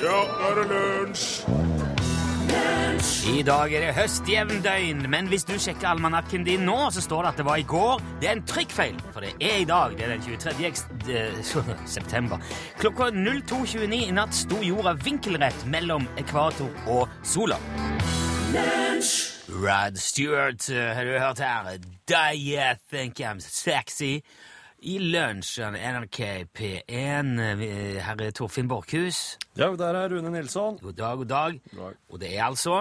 Ja, nå er det lunsj! I dag er det høstjevndøgn, men hvis du sjekker almanakken din nå, så står det at det var i går. Det er en trykkfeil, for det er i dag. Det er den 23. eks- eh, september. Klokka 02.29 i natt sto jorda vinkelrett mellom ekvator og sola. Rod Stewart eh, har du hørt her. Do you think I'm sexy? I lunsjen NRK P1. herre Her er Torfinn Borchhus. Ja, der er Rune Nilsson. God dag, god dag. God dag. Og det er altså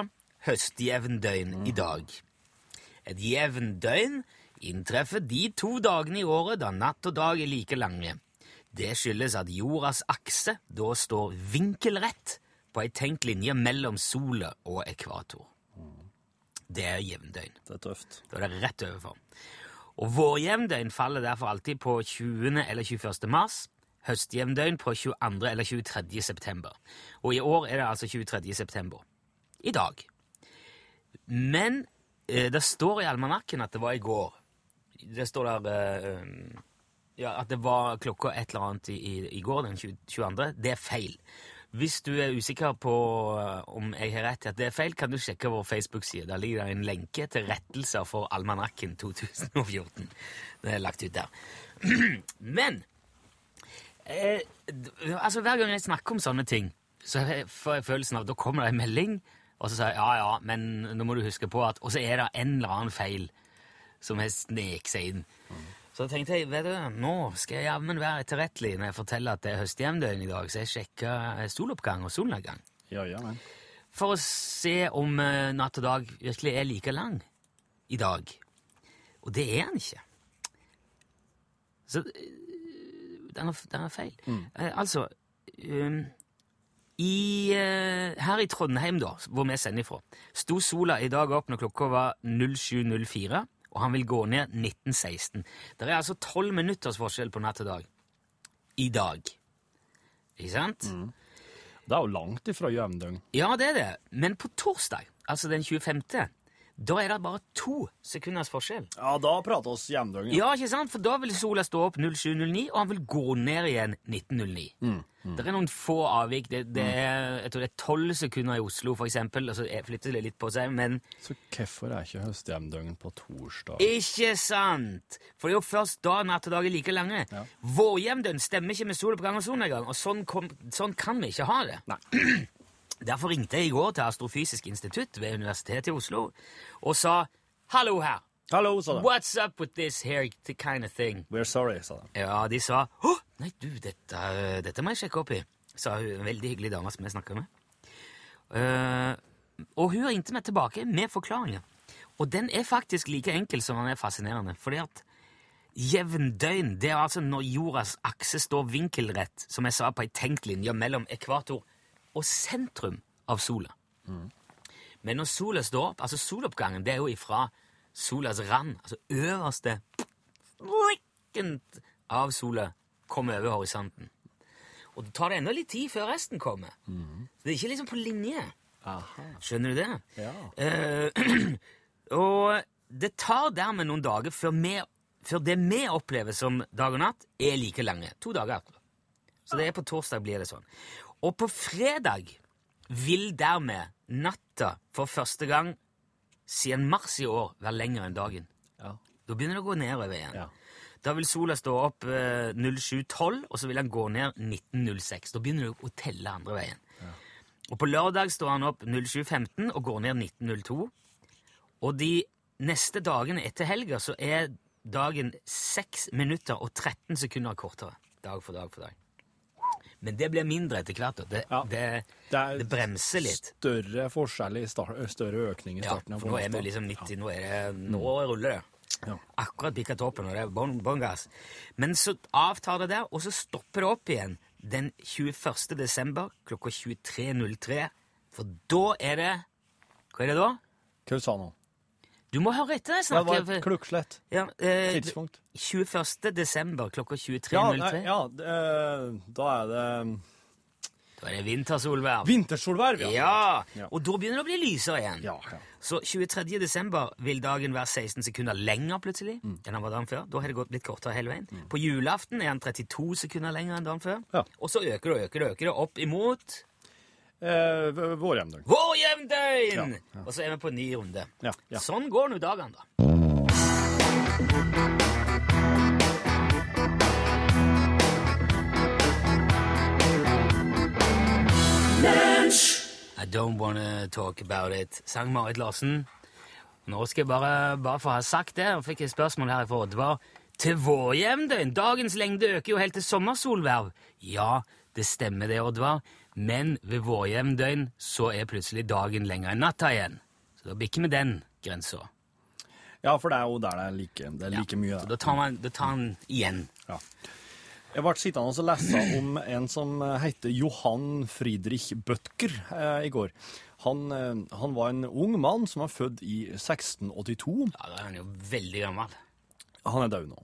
høstjevndøgn i dag. Et jevndøgn inntreffer de to dagene i året da natt og dag er like lange. Det skyldes at jordas akse da står vinkelrett på ei tenkt linje mellom sola og ekvator. Det er jevndøgn. Det er tøft. Da er det rett overfor. Og vårjevndøgn faller derfor alltid på 20. eller 21. mars. Høstjevndøgn på 22. eller 23. september. Og i år er det altså 23. september. I dag. Men eh, det står i almanakken at det var i går. Det står der eh, ja, at det var klokka et eller annet i, i, i går, den 22. Det er feil. Hvis du er usikker på eh, om jeg har rett i at det er feil, kan du sjekke vår Facebook-side. Der ligger det en lenke til rettelser for Almanakken 2014. Det er lagt ut der. Men eh, altså hver gang jeg snakker om sånne ting, så får jeg følelsen av at da kommer det en melding, og så sier jeg ja, ja, men nå må du huske på at Og så er det en eller annen feil som har sneket seg inn. Så tenkte jeg, vet du, nå skal jeg jammen være etterrettelig når jeg forteller at det er høstjevndøgn i dag, så jeg sjekka soloppgang og solnedgang. Ja, ja, men. For å se om eh, natt og dag virkelig er like lang i dag. Og det er den ikke. Så eh, den er, den er feil. Eh, altså um, i, eh, Her i Trondheim, da, hvor vi sender ifra, sto sola i dag opp når klokka var 07.04, og han vil gå ned 1916. Det er altså tolv minutters forskjell på natt og dag. I dag. Ikke sant? Det er jo langt ifra jevndøgn. Ja, det er det. Men på torsdag, altså den 25., da er det bare to sekunders forskjell. Ja, da prater oss jevndøgn. Ja, ikke sant? For da vil sola stå opp 07.09, og han vil gå ned igjen 19.09. Det er noen få avvik. Det, det er, jeg tror det er tolv sekunder i Oslo, for eksempel, og så flytter det litt på seg, men Så hvorfor er ikke høstjevndøgn på torsdag? ikke sant! For det er jo først da natt og dag er like lange. Ja. Vårjevndøgn stemmer ikke med soloppgang og solnedgang, og sånn, kom, sånn kan vi ikke ha det. Nei. Derfor ringte jeg i går til Astrofysisk institutt ved Universitetet i Oslo og sa hallo her. Hallo, sa de. What's up with this here kind of thing? We're sorry, sa de. Ja, de sa Å, nei, du, dette, dette må jeg sjekke opp i, sa hun, en veldig hyggelig dame som jeg snakker med. Uh, og hun ringte meg tilbake med forklaringer. Og den er faktisk like enkel som den er fascinerende. fordi at jevndøgn det er altså når jordas akse står vinkelrett, som jeg sa, på ei tenkt linje mellom ekvator og sentrum av sola. Men når sola står opp, altså soloppgangen, det er jo ifra solas rand, altså øverste av sola kommer over horisonten. Og det tar det enda litt tid før resten kommer. Så det er ikke liksom på linje. Aha. Skjønner du det? Ja. Uh, og det tar dermed noen dager før, vi, før det vi opplever som dag og natt, er like lange. To dager. Så det er på torsdag blir det sånn. Og på fredag vil dermed natta for første gang siden mars i år være lenger enn dagen. Ja. Da begynner det å gå nedover igjen. Ja. Da vil sola stå opp eh, 07.12, og så vil den gå ned 19.06. Da begynner du å telle andre veien. Og på lørdag står han opp 07.15 og går ned 19.02. Og de neste dagene etter helga så er dagen 6 minutter og 13 sekunder kortere. Dag for dag for dag. Men det blir mindre etter hvert. Det, Ja. det, Det det bremser litt. Større forskjell i start, større økning i starten. av for nå er vi liksom 90, nå, er det, nå ruller det. Ja. Akkurat pikka toppen, og det er bånn bon gass. Men så avtar det der, og så stopper det opp igjen den 21. desember klokka 23.03. For da er det Hva er det da? Sa du må høre etter jeg snakker. Ja, Det var et klukkslett Ja, eh, tidspunkt. 21. desember klokka 23.03. Ja, ja eh, da er det Da er det vintersolverv. vintersolverv, ja. Ja, Ja. og da begynner det å bli lysere igjen. Ja, ja. Så 23. desember vil dagen være 16 sekunder lenger plutselig Mm. enn han var dagen før. Da har det gått litt kortere hele veien. På julaften er han 32 sekunder lenger enn dagen før. Ja. Og så øker det og øker det, øker det opp imot eh, vårjevndøgn. Vårjevndøgn! Ja, Og så er vi på ny runde. Ja, ja. Sånn går nå dagene, da. I don't wanna talk about it, sang Marit Larsen. Nå skal jeg bare, bare få ha sagt det, og fikk et spørsmål her fra Oddvar. Til vårjevndøgn? Dagens lengde øker jo helt til sommersolverv. Ja, det stemmer det, Oddvar, men ved vårjevndøgn så er plutselig dagen lenger enn natta igjen. Så da bikker vi den grensa. Ja, for det er jo der det er like, det er like mye. Så da tar man da tar han igjen. Ja. Jeg ble sittende og lese om en som heter Johan Friedrich Bøttger eh, i går. Han, eh, han var en ung mann som var født i 1682. Ja, Da er han jo veldig gammel. Han er død nå.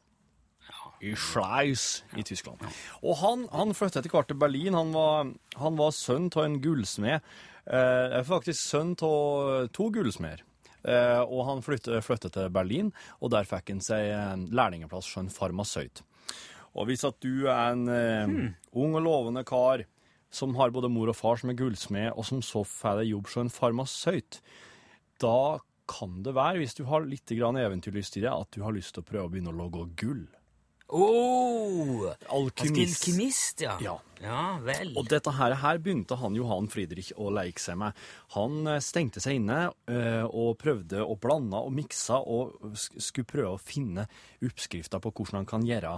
I Schleiz i Tyskland. Og han, han flyttet etter hvert til Berlin. Han var, han var sønn av en gullsmed. Eh, faktisk sønn av to gullsmeder. Eh, og han flyttet, flyttet til Berlin, og der fikk han seg en lærlingeplass som en farmasøyt. Og hvis at du er en eh, ung og lovende kar som har både mor og far som er gullsmed, og som så får deg jobb som en farmasøyt, da kan det være, hvis du har litt eventyrlyst i det, at du har lyst til å prøve å begynne å lage gull. Oh, Alkymist. Alkymist, ja. Ja. Ja vel. Og dette her, her begynte han Johan Friedrich å leke seg med. Han eh, stengte seg inne eh, og prøvde å blande og mikse og skulle prøve å finne oppskrifta på hvordan han kan gjøre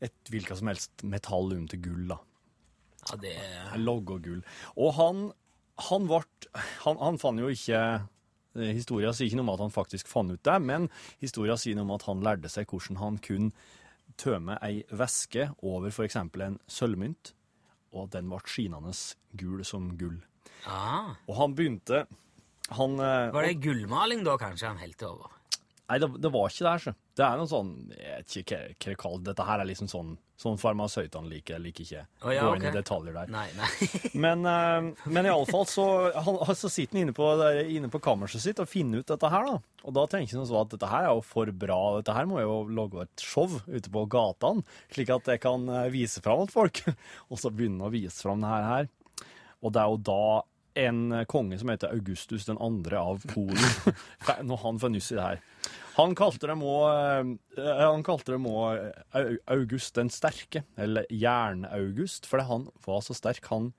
et hvilket som helst metall om til gull. da. Ja, det Logg og gull. Og han, han ble han, han fant jo ikke eh, Historia sier ikke noe om at han faktisk fant ut det, men historia sier noe om at han lærte seg hvordan han kunne tømme ei væske over f.eks. en sølvmynt, og den ble skinende gul som gull. ah. Og han begynte han, eh, Var det gullmaling da, kanskje, han helte over? Nei, det, det var ikke der, så. Det er noe sånn Jeg vet ikke hva jeg det er. Dette her er liksom sånn, sånn farmasøytene liker. Jeg liker ikke Å, ja, gå inn okay. i detaljer der. Nei, nei. Men, uh, men iallfall så, han, så sitter han inne på, der, inne på kammerset sitt og finner ut dette her, da. Og da tenker han sånn at dette her er jo for bra, dette her må jeg jo lage et show ute på gatene, slik at jeg kan eh, vise fram til folk. og så begynner han å vise fram det her. her. Og det er jo da en konge som heter Augustus den andre av Polen, når han får nyss i det her. Han kalte dem òg Han kalte dem òg August den sterke, eller Jern-August, fordi han var så sterk. Han,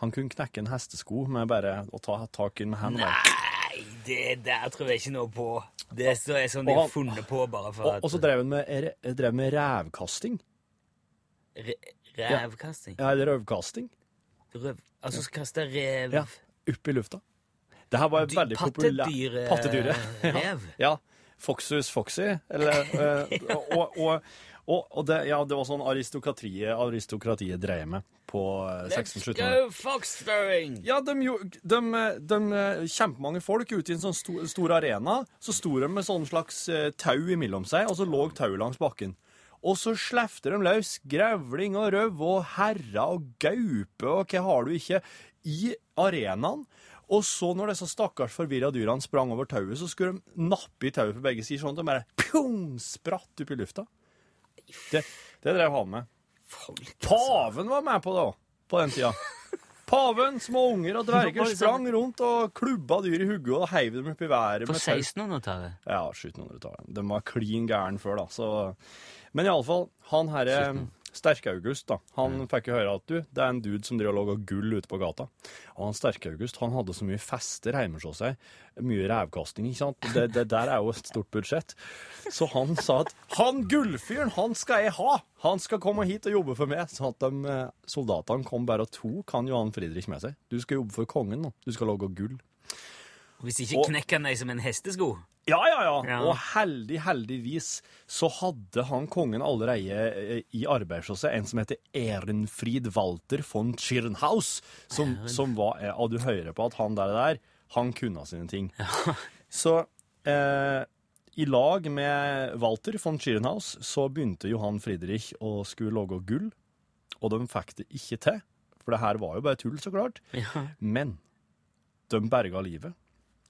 han kunne knekke en hestesko med bare å ta tak i den med hendene. Nei, det der tror jeg ikke noe på. Det er så- sånn de har funnet på bare for Og, at og så drev han med, re- drev med rævkasting. Re Revkasting? Ja, eller røvkasting. Røv... Altså skal kaste rev Ja, opp i lufta. Det her var jo veldig populært. pattedyre- Pattedyret. rev? Ja. Foxus foxy, eller eh, Og, og, og, og det, ja, det var sånn aristokratiet, aristokratiet dreier med på eh, Let's go fox-throwing! Ja, de, de, de, kjempemange folk ute i en sånn stor, stor arena. Så sto de med sånn slags eh, tau imellom seg, og så lå tauet langs bakken. Og så slefter de løs grevling og røv og herrer og gaupe og hva har du ikke, i arenaen. Og så, når disse stakkars forvirra dyrene sprang over tauet, så skulle de nappe i tauet på begge sider, sånn at de bare pjong, spratt opp i lufta. Det, det drev han med. Folk, altså. Paven var med på det òg, på den tida. Paven, små unger og dverger sprang rundt og klubba dyr i hodet og heiv dem opp i været. På med tau. 1600-tallet? Ja, 1700-tallet. De var klin gæren før, da. Så. Men iallfall, han herre Sterke-August, da, han fikk jo høre at du, det er en dude som driver og lager gull ute på gata. Og han Sterke-August han hadde så mye fester hjemme hos seg, mye revkasting, ikke sant. Det, det der er jo et stort budsjett. Så han sa at han gullfyren, han skal jeg ha! Han skal komme hit og jobbe for meg. Så at de eh, soldatene kom bare og tok han Johan Friedrich med seg. Du skal jobbe for kongen nå. Du skal lage gull. Hvis ikke Og- knekker han deg som en hestesko. Ja, ja, ja. Ja. Og heldig, heldigvis så hadde han kongen allerede eh, i arbeid hos en som heter Ehrenfried Walter von Schirnhaus, som, som var eh, Og du hører på at han der, der han kunne sine ting. Så eh, i lag med Walter von Schirnhaus så begynte Johan Friedrich å skulle lage gull, og de fikk det ikke til. For det her var jo bare tull, så klart. Ja. Men de berga livet.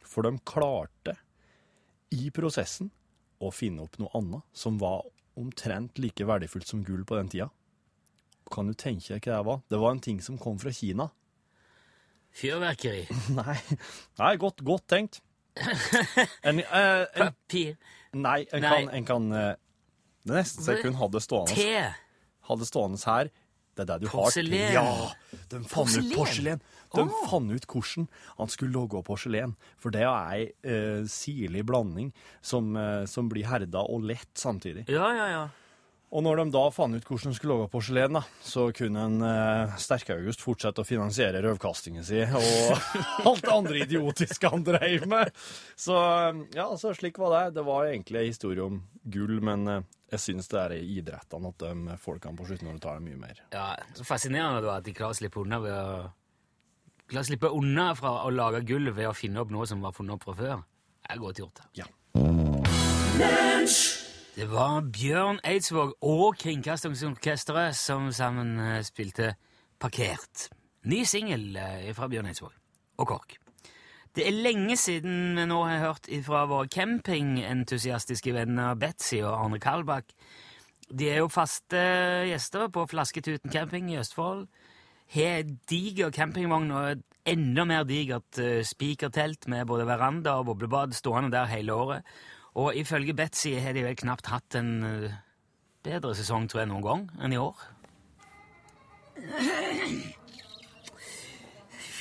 For de klarte i prosessen å finne opp noe annet som var omtrent like verdifullt som gull på den tida. Kan du tenke deg hva det var? Det var en ting som kom fra Kina. Fyrverkeri. Nei, nei godt, godt tenkt. En, eh, en, Papir. nei, en Nei. kan, en kan eh, Det nesten så jeg kunne hatt stående, Te. hadde stående her. Det er det du Porselen. har. Ja, de Porselen. ut porselen. De oh. fant ut hvordan han skulle lage porselen. For det er ei uh, sirlig blanding som, uh, som blir herda og lett samtidig. Ja, ja, ja. Og når de da fant ut hvordan de skulle lage porselen, da, så kunne en eh, Sterke-August fortsette å finansiere røvkastingen sin og alt det andre idiotiske han drev med. Så ja, så slik var det. Det var egentlig en historie om gull, men eh, jeg syns det er i idrettene at de folkene på slutten av tar det mye mer. ja. Så fascinerende da at de klarer å slippe unna ved å La slippe unna fra å lage gull ved å finne opp noe som var funnet opp fra før. Det er godt gjort. Ja. Det var Bjørn Eidsvåg og Kringkastingsorkesteret som sammen eh, spilte Parkert. Ny singel eh, fra Bjørn Eidsvåg og KORK. Det er lenge siden vi nå har hørt fra våre campingentusiastiske venner Betzy og Arne Kalbakk. De er jo faste gjester på Flasketuten camping i Østfold. Har diger campingvogn og et enda mer digert spikertelt med både veranda og boblebad stående der hele året. Og ifølge Betzy har de vel knapt hatt en eh, bedre sesong, tror jeg, noen gang enn i år.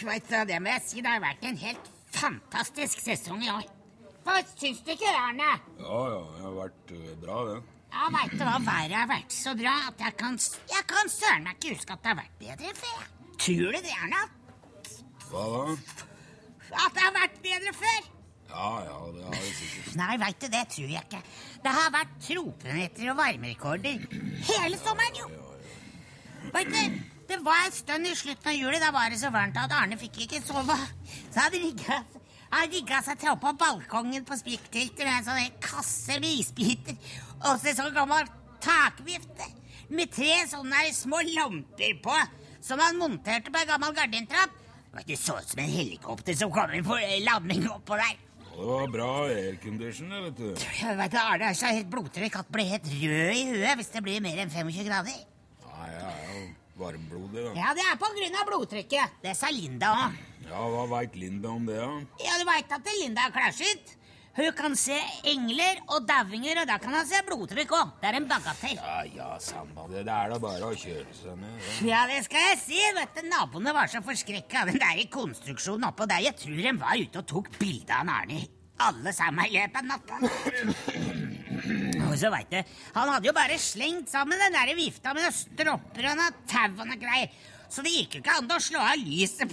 Vet du, det må jeg si, det har vært en helt fantastisk sesong i år. Hva syns du ikke, Arne? Ja, ja, det har vært eh, bra, det. Ja, veit du hva, været har vært så bra at jeg kan, jeg kan søren meg ikke huske at det har vært bedre før. Tror du det, Arne? Hva da? At det har vært bedre før? Ja, ja, det har det sikkert. Nei, veit du, det tror jeg ikke. Det har vært tropenetter og varmerekorder hele sommeren, jo. Vet du, det var en stund i slutten av juli, da var det så varmt at Arne fikk ikke sove. Så han rigga, han rigga seg til opp på balkongen på spikkteltet med en sånn kasse med isbiter. Og så en sånn gammel takvifte med tre sånne små lamper på, som han monterte på en gammel gardintrapp. Det så ut som en helikopter som kom inn for landing oppå der. Det var bra aircondition, vet du. Jeg vet, Arne er så helt blodtrykk at blir helt rød i huet hvis det blir mer enn 25 grader. Nei, jeg er jo varmblodig, da. Ja, det er på grunn av blodtrykket. Det sa Linda òg. Ja, hva veit Linda om det, da? Ja, du veit at Linda er klasjet? Hun kan se engler og dauinger, og da kan hun se blodtrykk òg. Det er en bagatell. Ja, ja, samme det. Det er da bare å kjøre seg ned. Ja. Ja, det skal jeg si. Vet du, Naboene var så forskrekka den der konstruksjonen oppå der. Jeg tror de var ute og tok bilde av Arne. Alle sammen i løpet av natta. Og så vet du, Han hadde jo bare slengt sammen den der vifta med noen stropper og noen tau og noe greier. Så det gikk jo ikke an å slå av lyset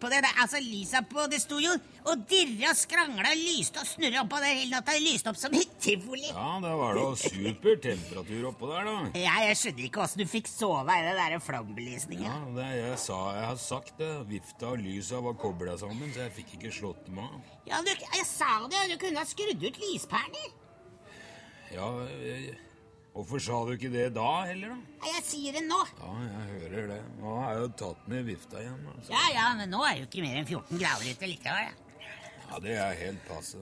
på, det der. Altså, lyset på Det sto jo og dirra skrangla lyste og snurra oppå der hele natta. Det lyste opp som et tivoli. ja, da var det jo super temperatur oppå der, da. Ja, jeg skjønner ikke åssen du fikk sove i den der flombelysninga. Ja, det jeg sa, jeg har sagt det. Vifta og lysa var kobla sammen, så jeg fikk ikke slått dem av. Ja, du, jeg sa det, du kunne ha skrudd ut lyspærer. Ja, jeg, hvorfor sa du ikke det da heller, da? Ja, Jeg sier det nå. Ja, jeg hører det. Nå har jeg jo tatt med vifta igjen. Altså. Ja, ja, men nå er det jo ikke mer enn 14 grader ute likevel. Ja, det er helt passe.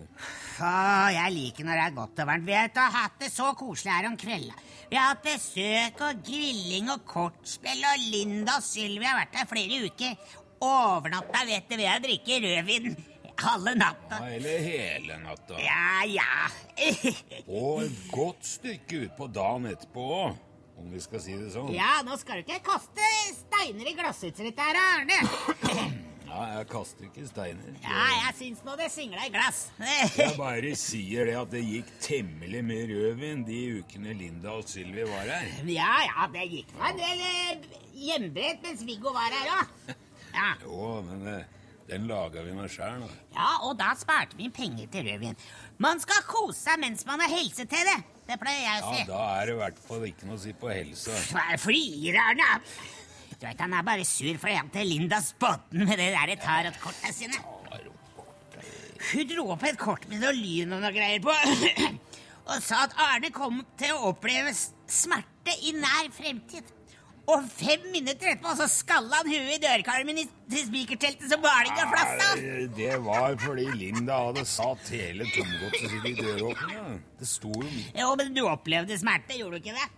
Å, jeg liker når det er godt og varmt. Vi har hatt det så koselig her om kvelda. Vi har hatt besøk og grilling og kortspill, og Linda og Sylvi har vært her flere uker. Overnatta, vet du, ved å drikke rødvin halve natta. Ja, eller hele natta. Ja, ja. Og et godt stykke utpå dagen etterpå òg, om vi skal si det sånn. Ja, nå skal du ikke kaste steiner i glasshuset ditt her, Arne. Ja, jeg kaster ikke steiner. Ja, jeg syns nå det singla i glass. Jeg bare sier det at det gikk temmelig med rødvin de ukene Linda og Sylvi var her. Ja, ja, det gikk nå en del eh, hjemmebrent mens Viggo var her òg. Ja. Jo, men eh, den laga vi nå sjæl, da. ja, og da sparte vi penger til rødvin. Man skal kose seg mens man har helse til det. Det pleier jeg å si. Ja, da er det i hvert fall ikke noe å si på er flirer, Arne? Du vet, Han er bare sur fordi han til Linda Spotten med det der tarotkortet sine. Hun dro opp et kort med noe lyn og noe greier på, og sa at Arne kom til å oppleve smerte i nær fremtid. Og fem minutter etterpå så skalla han huet i dørkarmen i spikerteltet som maling av flassa. Nei, Det var fordi Linda hadde satt hele tomgodset sitt i døråpninga. Det sto jo midt Jo, men du opplevde smerte, gjorde du ikke det?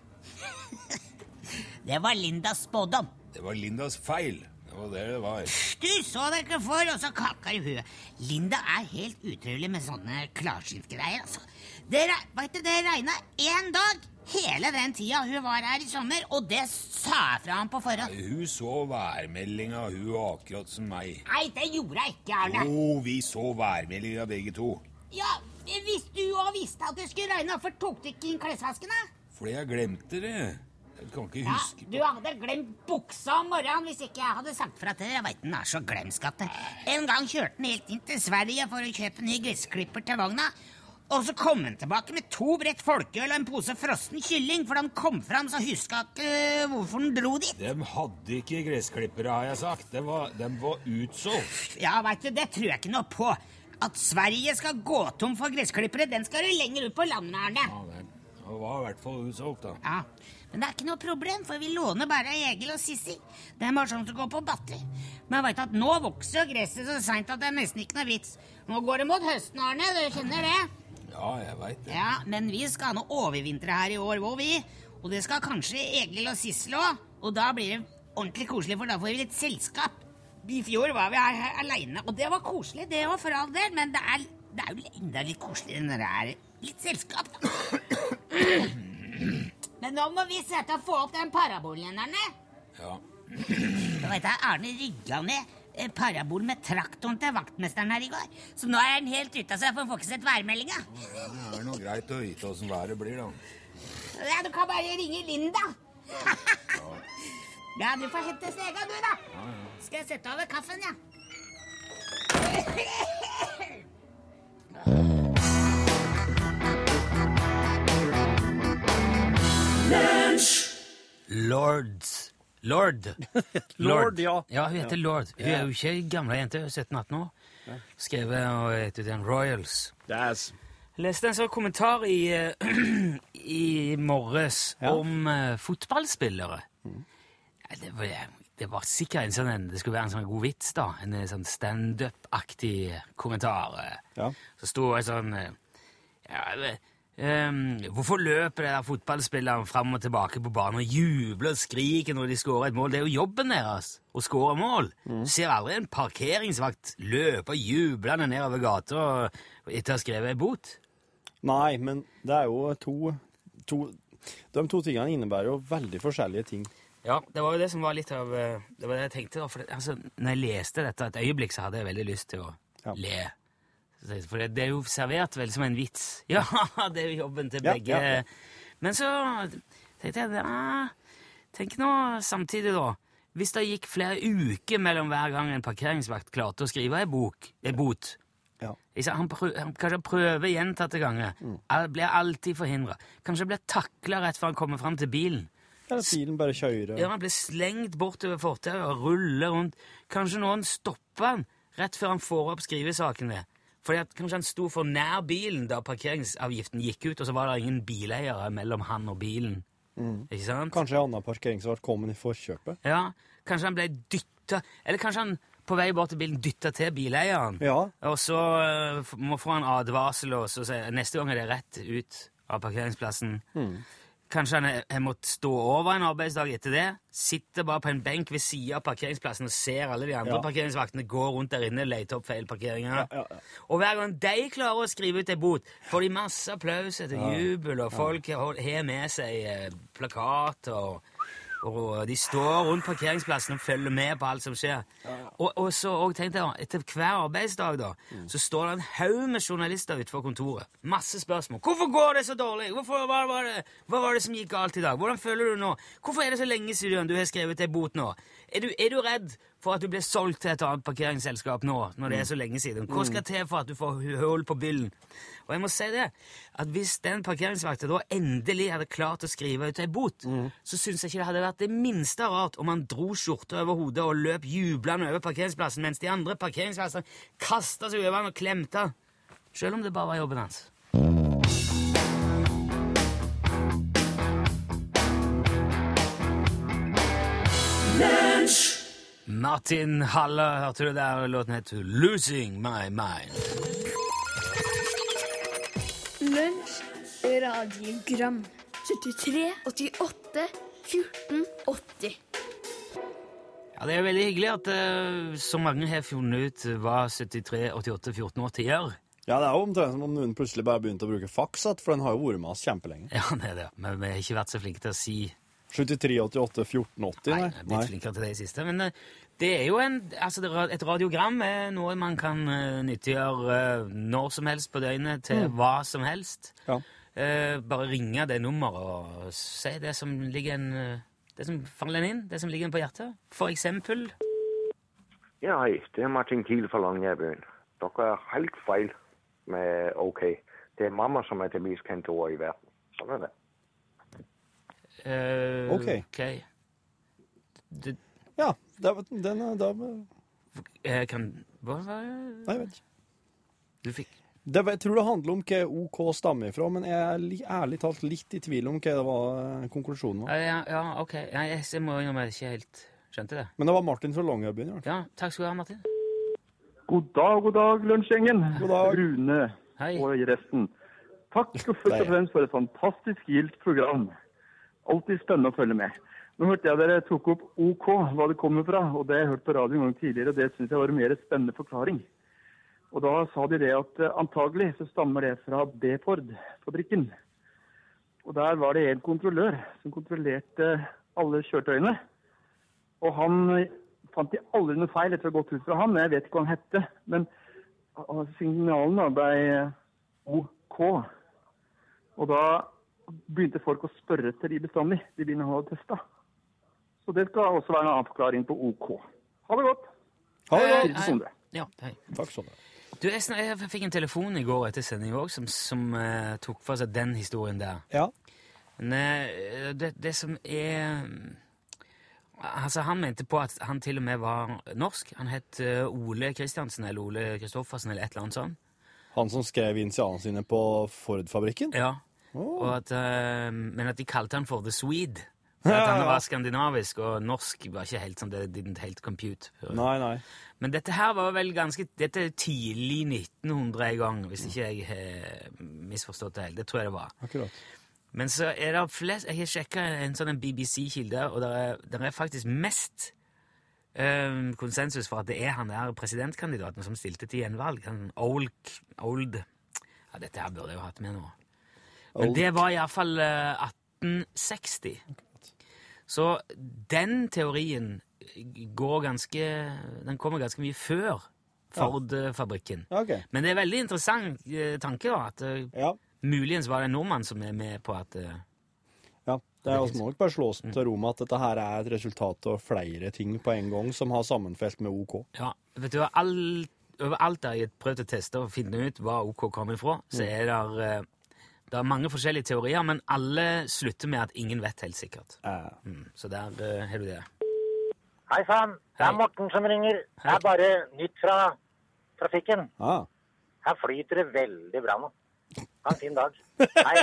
Det var Lindas spådom. Det var Lindas feil. Det var det det var. Du så deg ikke for, og så kaker i huet. Linda er helt utrolig med sånne klarsyntgreier, altså. Det, vet du, det regna én dag hele den tida hun var her i sommer, og det sa jeg fra ham på forhånd. Hun så værmeldinga, hun akkurat som meg. Nei, det gjorde jeg ikke, Arne. Jo, vi så værmeldinga begge to. Ja, Hvis du òg visste at det skulle regne, hvorfor tok du ikke inn klesvaskene? Fordi jeg glemte det. Jeg kan ikke huske Ja, Du hadde glemt buksa om morgenen hvis ikke jeg hadde sagt fra til deg. Jeg veit den er så glemsk at. En gang kjørte den helt inn til Sverige for å kjøpe ny gressklipper til vogna. Og så kom han tilbake med to brett folkeøl og en pose frossen kylling. For da han kom fram, så huska ikke hvorfor han dro dit. De hadde ikke gressklippere, har jeg sagt. De var, de var utsolgt. Ja, veit du, det tror jeg ikke noe på. At Sverige skal gå tom for gressklippere, den skal du lenger ut på landet, Arne. Ja, det det var i hvert fall utsolgt, da. Ja, Men det er ikke noe problem, for vi låner bare Egil og Sissy. Det er bare sånn som går på batteri. Men jeg vet at nå vokser gresset så seint at det er nesten ikke noe vits. Nå går det mot høsten, Arne. Du kjenner det? Ja, jeg veit det. Ja, men vi skal nå overvintre her i år hvor vi. Og det skal kanskje Egil og Sissel òg. Og da blir det ordentlig koselig, for da får vi litt selskap. I fjor var vi her, aleine, og det var koselig, det òg, for all del. Men det er, det er jo enda litt koseligere når det er litt selskap, da. Men nå må vi sette og få opp den parabolen, Arne. Ja. Nå vet jeg, Arne rygga ned eh, parabol med traktoren til vaktmesteren her i går. Så nå er han helt ute av seg, for han får ikke sett værmeldinga. Det er noe greit å vite åssen været blir, da. Ja, du kan bare ringe Linda. ja, du får hente snega, du, da. Skal jeg sette over kaffen, ja. Lord Lord. Lord, ja. Ja, hun heter Lord. Hun er jo ikke gamle jente, hun er 17-18 år. Skrevet og heter den Royals. Das. Leste en sånn kommentar i, eh, i morges Ja. om eh, fotballspillere. Ja, Det, var, det var sikkert en sånn en, det skulle være en sånn god vits, da. En eh, sånn standup-aktig kommentar. eh. Ja. Så sto det sånn eh, ja, eh, ehm, Hvorfor løper de der fotballspillerne fram og tilbake på banen og jubler og skriker når de skårer et mål? Det er jo jobben deres å skåre mål. Du ser aldri en parkeringsvakt løpe jublende nedover gata etter å ha skrevet ei bot. Nei, men det er jo to, to De to tingene innebærer jo veldig forskjellige ting. Ja, det var jo det som var litt av eh, Det var det jeg tenkte. da, For det, altså, når jeg leste dette et øyeblikk, så hadde jeg veldig lyst til å Ja. le. For det, er jo servert vel som en vits. Ja, det er jo jobben til begge. ja, ja. Men så tenkte jeg ja, Tenk nå samtidig, da. Hvis det gikk flere uker mellom hver gang en parkeringsvakt klarte å skrive ei bot Ja. han, prø han kanskje prøver gjentatte ganger. Mm. Blir alltid forhindra. Kanskje blir takla rett før han kommer fram til bilen. Eller bilen bare kjører. Ja, Han blir slengt bortover fortauet og ruller rundt. Kanskje noen stopper han rett før han får opp skrivesakene. Fordi at Kanskje han sto for nær bilen da parkeringsavgiften gikk ut, og så var det ingen bileiere mellom han og bilen. Ikke sant? Kanskje en annen parkeringsvakt kom i forkjøpet. Ja, Kanskje han ble dytta Eller kanskje han på vei bort til bilen dytta til bileieren. Ja. Og så uh, må få en advarsel, og så sier neste gang er det rett ut av parkeringsplassen. Kanskje han har måttet stå over en arbeidsdag etter det. Sitter bare på en benk ved siden av parkeringsplassen og ser alle de andre Ja. parkeringsvaktene gå rundt der inne og lete opp feil parkeringer. Ja, ja. Og hver gang de klarer å skrive ut en bot, får de masse applaus etter jubel, og folk har har med seg eh, plakater, og, og de står rundt parkeringsplassen og følger med på alt som skjer. Og, og så og tenkte jeg, etter hver arbeidsdag da, så står det en haug med journalister utenfor kontoret. Masse spørsmål. Hvorfor går det så dårlig? Hvorfor, hva, var det, hva var det som gikk galt i dag? Hvordan føler du nå? Hvorfor er det så lenge siden du har skrevet ei bot nå? Er du, er du redd for at du blir solgt til et annet parkeringsselskap nå, når det er så lenge siden? Hva skal til for at du får hull på byllen? Og jeg må si det, at hvis den parkeringsvakta da endelig hadde klart å skrive ut ei bot, så syns jeg ikke det hadde vært det minste rart om han dro skjorta over hodet og løp jublende over parkeringsplassen, mens de andre parkeringsvaktene kasta seg over han og klemte han. Selv om det bare var jobben hans. Martin Halle, hørte du der? Låten heter 'Losing My Mind'. Lunsj, radiogram 73, 88, 14, 80 Ja, Det er veldig hyggelig at uh, så mange har funnet ut hva 73, 88, 14 80 gjør. Ja, det er jo omtrent som om noen plutselig bare begynte å bruke faks for den har jo vært med oss kjempelenge. Ja, det er det. Men vi har ikke vært så flinke til å si 73, 88, 14, 80, Nei, jeg er blitt flinkere til det i siste. Men eh, det er jo en, altså et radiogram er noe man kan uh, nyttiggjøre eh, når som helst på døgnet til hva som helst. Ja. Eh, bare ringe det nummeret og si det som ligger en, eh, det som faller en inn, det som ligger en på hjertet. For eksempel Ja, hei. Det er Martin Kiel fra Longyearbyen. Dere er helt feil med OK. Det er mamma som er det mest kjente ordet i verden. Sånn er det. Eh, Ok. okay. Det, Ja, det, den er da Jeg kan hva, hva, Nei, jeg vet ikke. Du fikk Det, jeg tror det handler om hva OK stammer ifra, men jeg er ærlig talt litt i tvil om hva det var eh, konklusjonen var. ja, ja, ja, ok. Ja, jeg, jeg må innrømme jeg ikke helt skjønte det. Men det var Martin fra Longyearbyen. Ja, takk skal du ha, Martin. God dag, god dag, lunsjgjengen. God dag. Rune Hei. og resten. Takk først og fremst for et fantastisk gildt program. Alltid spennende å følge med. Nå hørte jeg dere tok opp OK, hva det kommer fra, og det har jeg hørt på radio en gang tidligere, og det syns jeg var en mer spennende forklaring. Og da sa de det at eh, antagelig så stammer det fra B-Ford-fabrikken. Og der var det en kontrollør som kontrollerte alle kjøretøyene. Og han eh, fant de aldri noe feil etter å ha gått ut fra han, jeg vet ikke hva han hette. Men ah, signalen ble eh, OK. Og da begynte folk å spørre etter de bestandig, de bilene han hadde testa. Så det skal også være en annen forklaring på OK. Ha det godt. Ha det godt. Hei, Ja, hei. Takk Sondre. du jeg, jeg fikk en telefon i går etter sending òg som, som uh, tok for seg den historien der. Ja. Men uh, det, det som er Altså, Han mente på at han til og med var norsk. Han het eh, Ole Kristiansen eller Ole Kristoffersen eller et eller annet sånt. Han som skrev initialene sine på Ford-fabrikken? Ja. Og at, uh, men at de kalte han for The Swede. For at han var skandinavisk, og norsk var ikke helt sånn, det didn't helt compute. Nei, nei. Men dette her var vel ganske Dette er tidlig 1900 en gang, hvis ikke jeg har misforstått det helt. Det tror jeg det var. Akkurat. Men så er det flest Jeg har sjekka en sånn BBC-kilde, og det er, er faktisk mest um, konsensus for at det er han der presidentkandidaten som stilte til gjenvalg. Han old, old Ja, dette her burde jeg jo hatt med nå. Men det var iallfall uh, 1860. Så den teorien går ganske Den kommer ganske mye før Ford-fabrikken. Ja, ok. Men det er veldig interessant eh, tanke, da. At eh, Ja. muligens var det en nordmann som er med på at eh, ja. Det er må nok bare slå oss til ro med at dette her er et resultat av flere ting på en gang som har sammenfelt med OK. Ja, vet du alt overalt der jeg har prøvd å teste og finne ut hva OK kommer ifra, så er det eh, det er mange forskjellige teorier, men alle slutter med at ingen vet helt sikkert. Ja. Mm, så der eh, har du det. Hei sann, det Hei. er Morten som ringer. Det Hei. er bare nytt fra trafikken. ah. Her flyter det veldig bra nå. Ha en fin dag. Hei.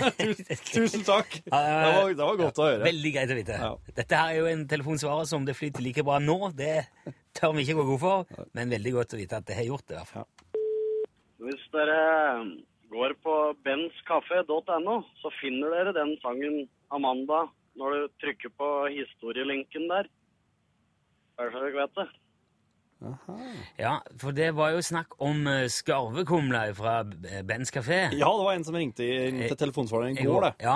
Tusen takk! Det var, det var godt å høre. Veldig greit å vite. Ja. Dette her er jo en telefonsvarer som det flyter like bra nå. Det tør vi ikke gå god for, men veldig godt å vite at det har gjort det. i hvert fall. Hvis dere går på benskaffe.no, så finner dere den sangen Amanda når du trykker på historielinken der. Bare så dere vet det. Ja, for det var jo snakk om uh, skarvekumla fra eh, Bens kafé. Ja, det var en som ringte inn til telefonsvareren i går, det. Ja,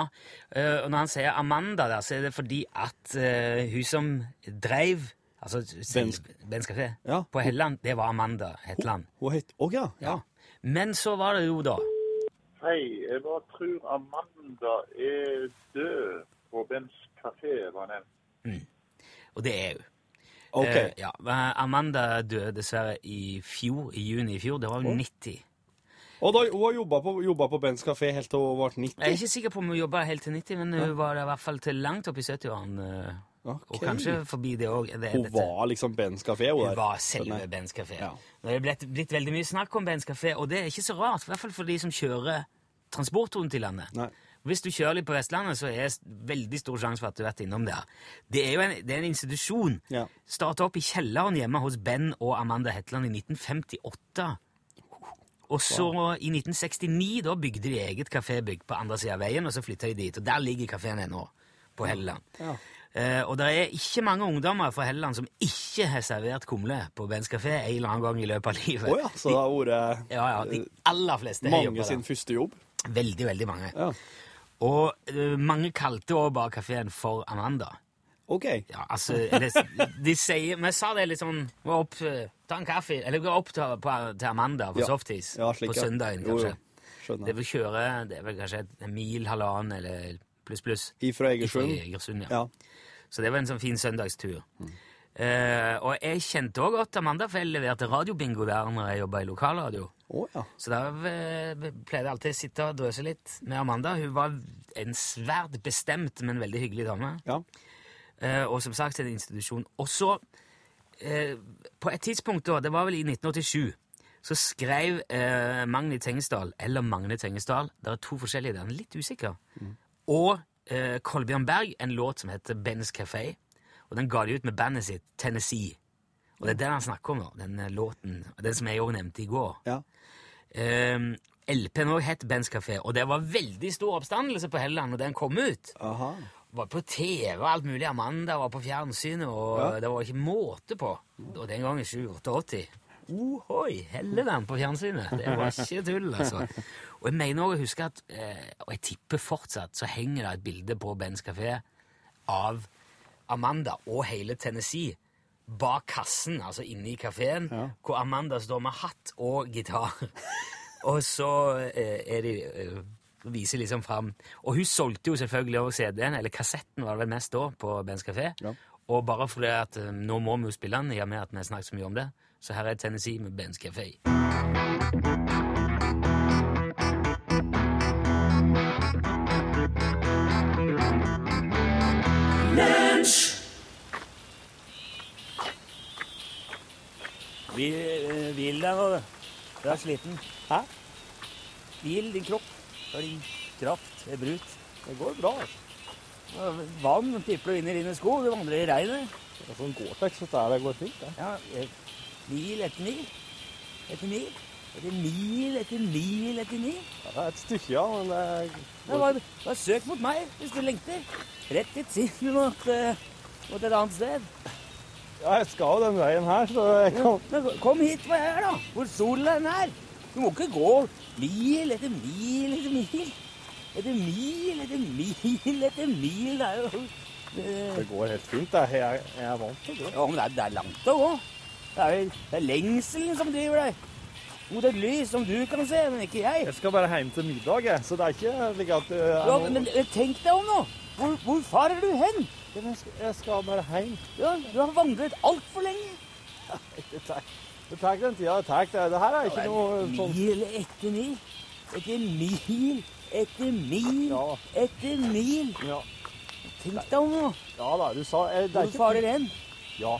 Eh, og når han sier Amanda der, så er det fordi at uh, hun som dreiv altså Bens- Bens kafé Ja. på Helland, det var Amanda Hetland. Hun het Å ja. ja. Men så var det jo da Hei, jeg bare tror Amanda er død på Bens kafé, var nevnt. Og det er hun. OK. Eh, ja, Amanda døde dessverre i fjor, i juni i fjor. Det var hun 90. Og da, hun har jobba på, på Bens kafé helt til hun ble 90? Jeg er ikke sikker på om hun jobba helt til 90, men hun var i hvert fall til langt opp i 70-årene. Eh, Ok. Og kanskje forbi det òg. Hun var liksom Bens kafé? Hun, Hun var selve sånn. Bens kafé. Ja. Det er blitt, blitt veldig mye snakk om Bens kafé, og det er ikke så rart. I hvert fall for de som kjører transport rundt i landet. Nei. Hvis du kjører litt på Vestlandet, så er det veldig stor sjanse for at du har vært innom der. Det er jo en, det er en institusjon. Ja. Starta opp i kjelleren hjemme hos Ben og Amanda Hetland i 1958. Og så i 1969 da bygde de eget kafébygg på andre sida av veien, og så flytta de dit. Og der ligger kafeen ennå, på Helleland. Ja. Eh, og det er ikke mange ungdommer fra Helleland som ikke har servert kumle på Bens kafé en eller annen gang i løpet av livet. Oh ja, så det har vært Ja, ja, de aller fleste mange sin der. første jobb? Veldig, veldig mange. Ja. Og uh, mange kalte også bare kafeen for Amanda. OK. Ja, altså, de, de sier, Vi sa det litt sånn Gå opp, eh, ta en kaffe, eller gå opp til, på, til Amanda på Ja. Softis Ja, slik, på søndagen, søndagen, Jo, jo. kanskje. Skjønner. Det vil kjøre det er vel kanskje en mil, halvannen eller pluss, pluss. Ifra Egersund? Ifra Egersund, ja. Ja. Så det var en sånn fin søndagstur. Eh, og jeg kjente òg godt Amanda, for jeg leverte radiobingo der når jeg jobba i lokalradio. Oh, ja. Så da eh, pleide jeg alltid å sitte og drøse litt med Amanda. Hun var en svært bestemt, men veldig hyggelig dame. Ja. Eh, og som sagt en institusjon. Og så, eh, på et tidspunkt da, det var vel i 1987, så skrev eh, Magni Tengesdal, eller Magne Tengesdal, det er to forskjellige der, er litt usikker, og eh, Kolbjørn Berg en låt som heter Ben's Café, og den ga de ut med bandet sitt Tennessee. Og det er den han snakker om nå, den eh, låten, den som jeg òg nevnte i går. Ja. Eh, LP-en òg het Ben's Café, og det var veldig stor oppstandelse på Helleland når den kom ut. Aha. Var på TV og alt mulig. Amanda var på fjernsynet, og Ja. det var ikke måte på. Og den gangen 87-88. Ohoi, Helleland på fjernsynet! Det var ikke tull, altså. Og jeg mener også å huske at, eh, og jeg tipper fortsatt, så henger det et bilde på Ben's Café av Amanda og hele Tennessee bak kassen, altså inne i kafeen, hvor Amanda står med hatt og gitar. og så eh, er de eh, viser liksom fram Og hun solgte jo selvfølgelig også CD-en, eller kassetten var det vel mest da, på Ben's Café. Og bare fordi at nå må vi jo spille den, i og med at vi har snakket så mye om det. Så her er Tennessee med Ben's Café. Hvil deg nå, du. Du er sliten. Hæ? Hvil din kropp. For din kraft er brut. Det går bra. altså. Vann pipler inn i dine sko. Du vandrer i regnet. Det er sånn Gore-Tex, så det går fint. det. Ja, eh, mil etter mil. Etter mil. Etter mil etter mil etter mil. Ja, Det et stykke, ja, men det Ja, bare, bare søk mot meg hvis du lengter. Rett dit sier du mot, mot et annet sted. Ja, jeg skal jo den veien her, så jeg kan Men kom hit hvor jeg er, da. Hvor solen er. Du må ikke gå mil etter mil etter mil. Etter mil etter mil etter mil. Det er jo det... Det går helt fint. Jeg, jeg er vant til det. Ja, men det er, det er langt å gå. Det er, det er lengselen som driver deg. Mot et lys som du kan se, men ikke jeg. Jeg skal bare hjem til middag, jeg. så det er ikke slik at det er Ja, men eh, tenk deg om nå. Hvor, hvor farer du hen? Jeg skal- Jeg skal bare hjem. Ja, du har vandret altfor lenge. Det tar, det tar den tida det tar. Det, her er ikke noe sånn Mil etter mil. Etter mil etter mil Ja. etter mil. Ja, Tenk deg om nå. ja da, du sa eh, Hvor farer hen? Ja.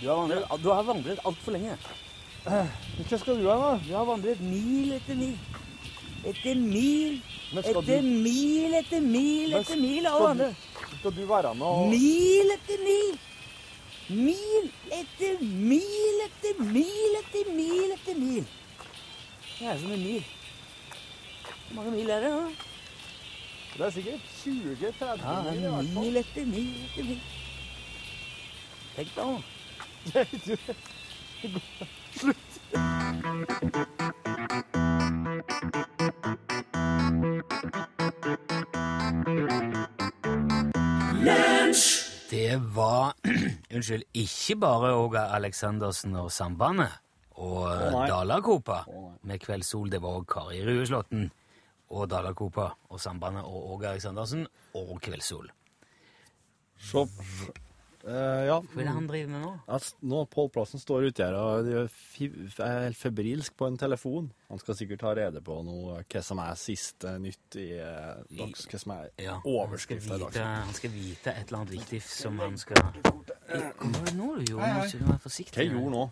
Du har vandret, du har vandret altfor lenge. Hva skal du ha da? Du har vandret mil etter mil. Etter mil etter du- mil etter mil etter mil. Alle andre. Skal du være med og Mil etter mil. Mil etter mil etter mil etter mil etter mil. Det er som en mil. Hvor mange mil er det? da? Det er sikkert 20-30 Ja, mil fall. mil etter mil etter mil. Tenk deg om. Det var Unnskyld, ikke bare Åge Aleksandersen og Sambandet og oh, Dalakopa Dalakopa med Kveldssol. Det var òg Kari Rueslåtten og Dalakopa og Sambandet og Åge Aleksandersen og Kveldssol. Se, eh, ja. Hva er det han driver med nå? S- nå Pål Plassen står ute her og er helt febrilsk på en telefon. Han skal sikkert ha rede på noe, hva som er siste nytt i eh, dags, hva som er Ja, overskriften i han dags. han skal vite et eller annet viktig som han skal Hva var det nå du gjorde? Hei, hei. du være forsiktig. Hva jeg gjorde nå?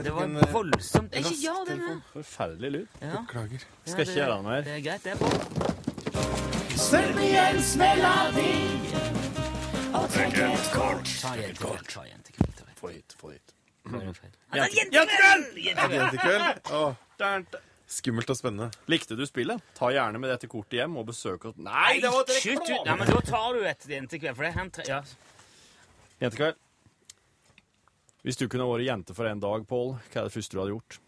Det var voldsomt Ikke gjør det mer! Forferdelig lyd. Ja. Beklager. Skal ikke gjøre det mer. Det er greit, det er på. En melodi og trekke et kort. Ta jentekveld. Ta jentekveld. Få hit, få hit. Jentekveld! Jentekveld! Åh, skummelt og spennende. Likte du spillet? Ta gjerne med dette kortet hjem og besøk oss Nei, det var et Slutt ut! Nei, men da tar du et jentekveld, for det er tre... Ja. Jentekveld. Hvis du kunne vært jente for en dag, Pål, hva er det første du hadde gjort?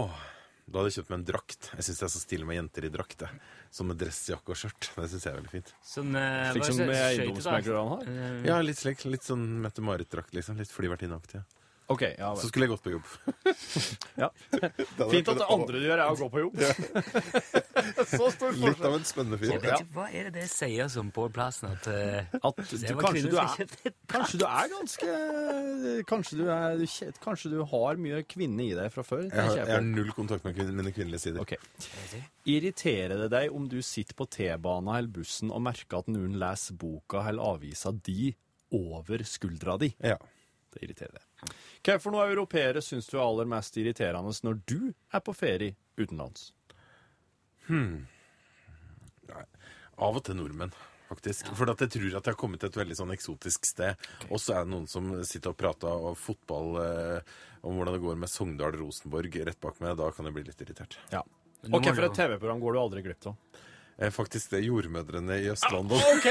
Åh, da hadde jeg kjøpt meg en drakt. Jeg syns det er så stilig med jenter i drakt. jeg. Sånn med dressjakke og skjørt. Det syns jeg er veldig fint. Sånn, uh, Slik som skøytedrakt? eiendomsmeglerne har? Eh, Ja, litt slik. Litt sånn Mette-Marit-drakt, liksom. Litt flyvertinneaktig. Ja. Ok, ja vel. Så skulle jeg gått på jobb. Ja. Fint at det andre du gjør, er å gå på jobb. Så stor Litt av en spennende Jeg fyr. vet ikke, Hva er det det sier som på Plassen? At, uh, At du, kanskje, du er, kanskje du er ganske Kanskje du, er, du kanskje du har mye kvinne i deg fra før? Jeg har, jeg jeg har null kontakt med mine kvinnelige sider. Okay. Irriterer det deg om du sitter på T-banen eller bussen og merker at noen leser boka eller avisa di over skuldra di? Ja. Det irriterer deg. Hva for noe europeere syns du er aller mest irriterende når du er på ferie utenlands? Hmm. Nei, Av og til nordmenn, faktisk. For at jeg tror at jeg har kommet til et veldig sånn eksotisk sted. Og så er det noen som sitter og prater om fotball, eh, om hvordan det går med Sogndal-Rosenborg rett bak meg. Da kan jeg bli litt irritert. Ja. Hva for et TV-program går du aldri glipp av? Eh, Faktisk det er jordmødrene i Østlandet. Ah, OK,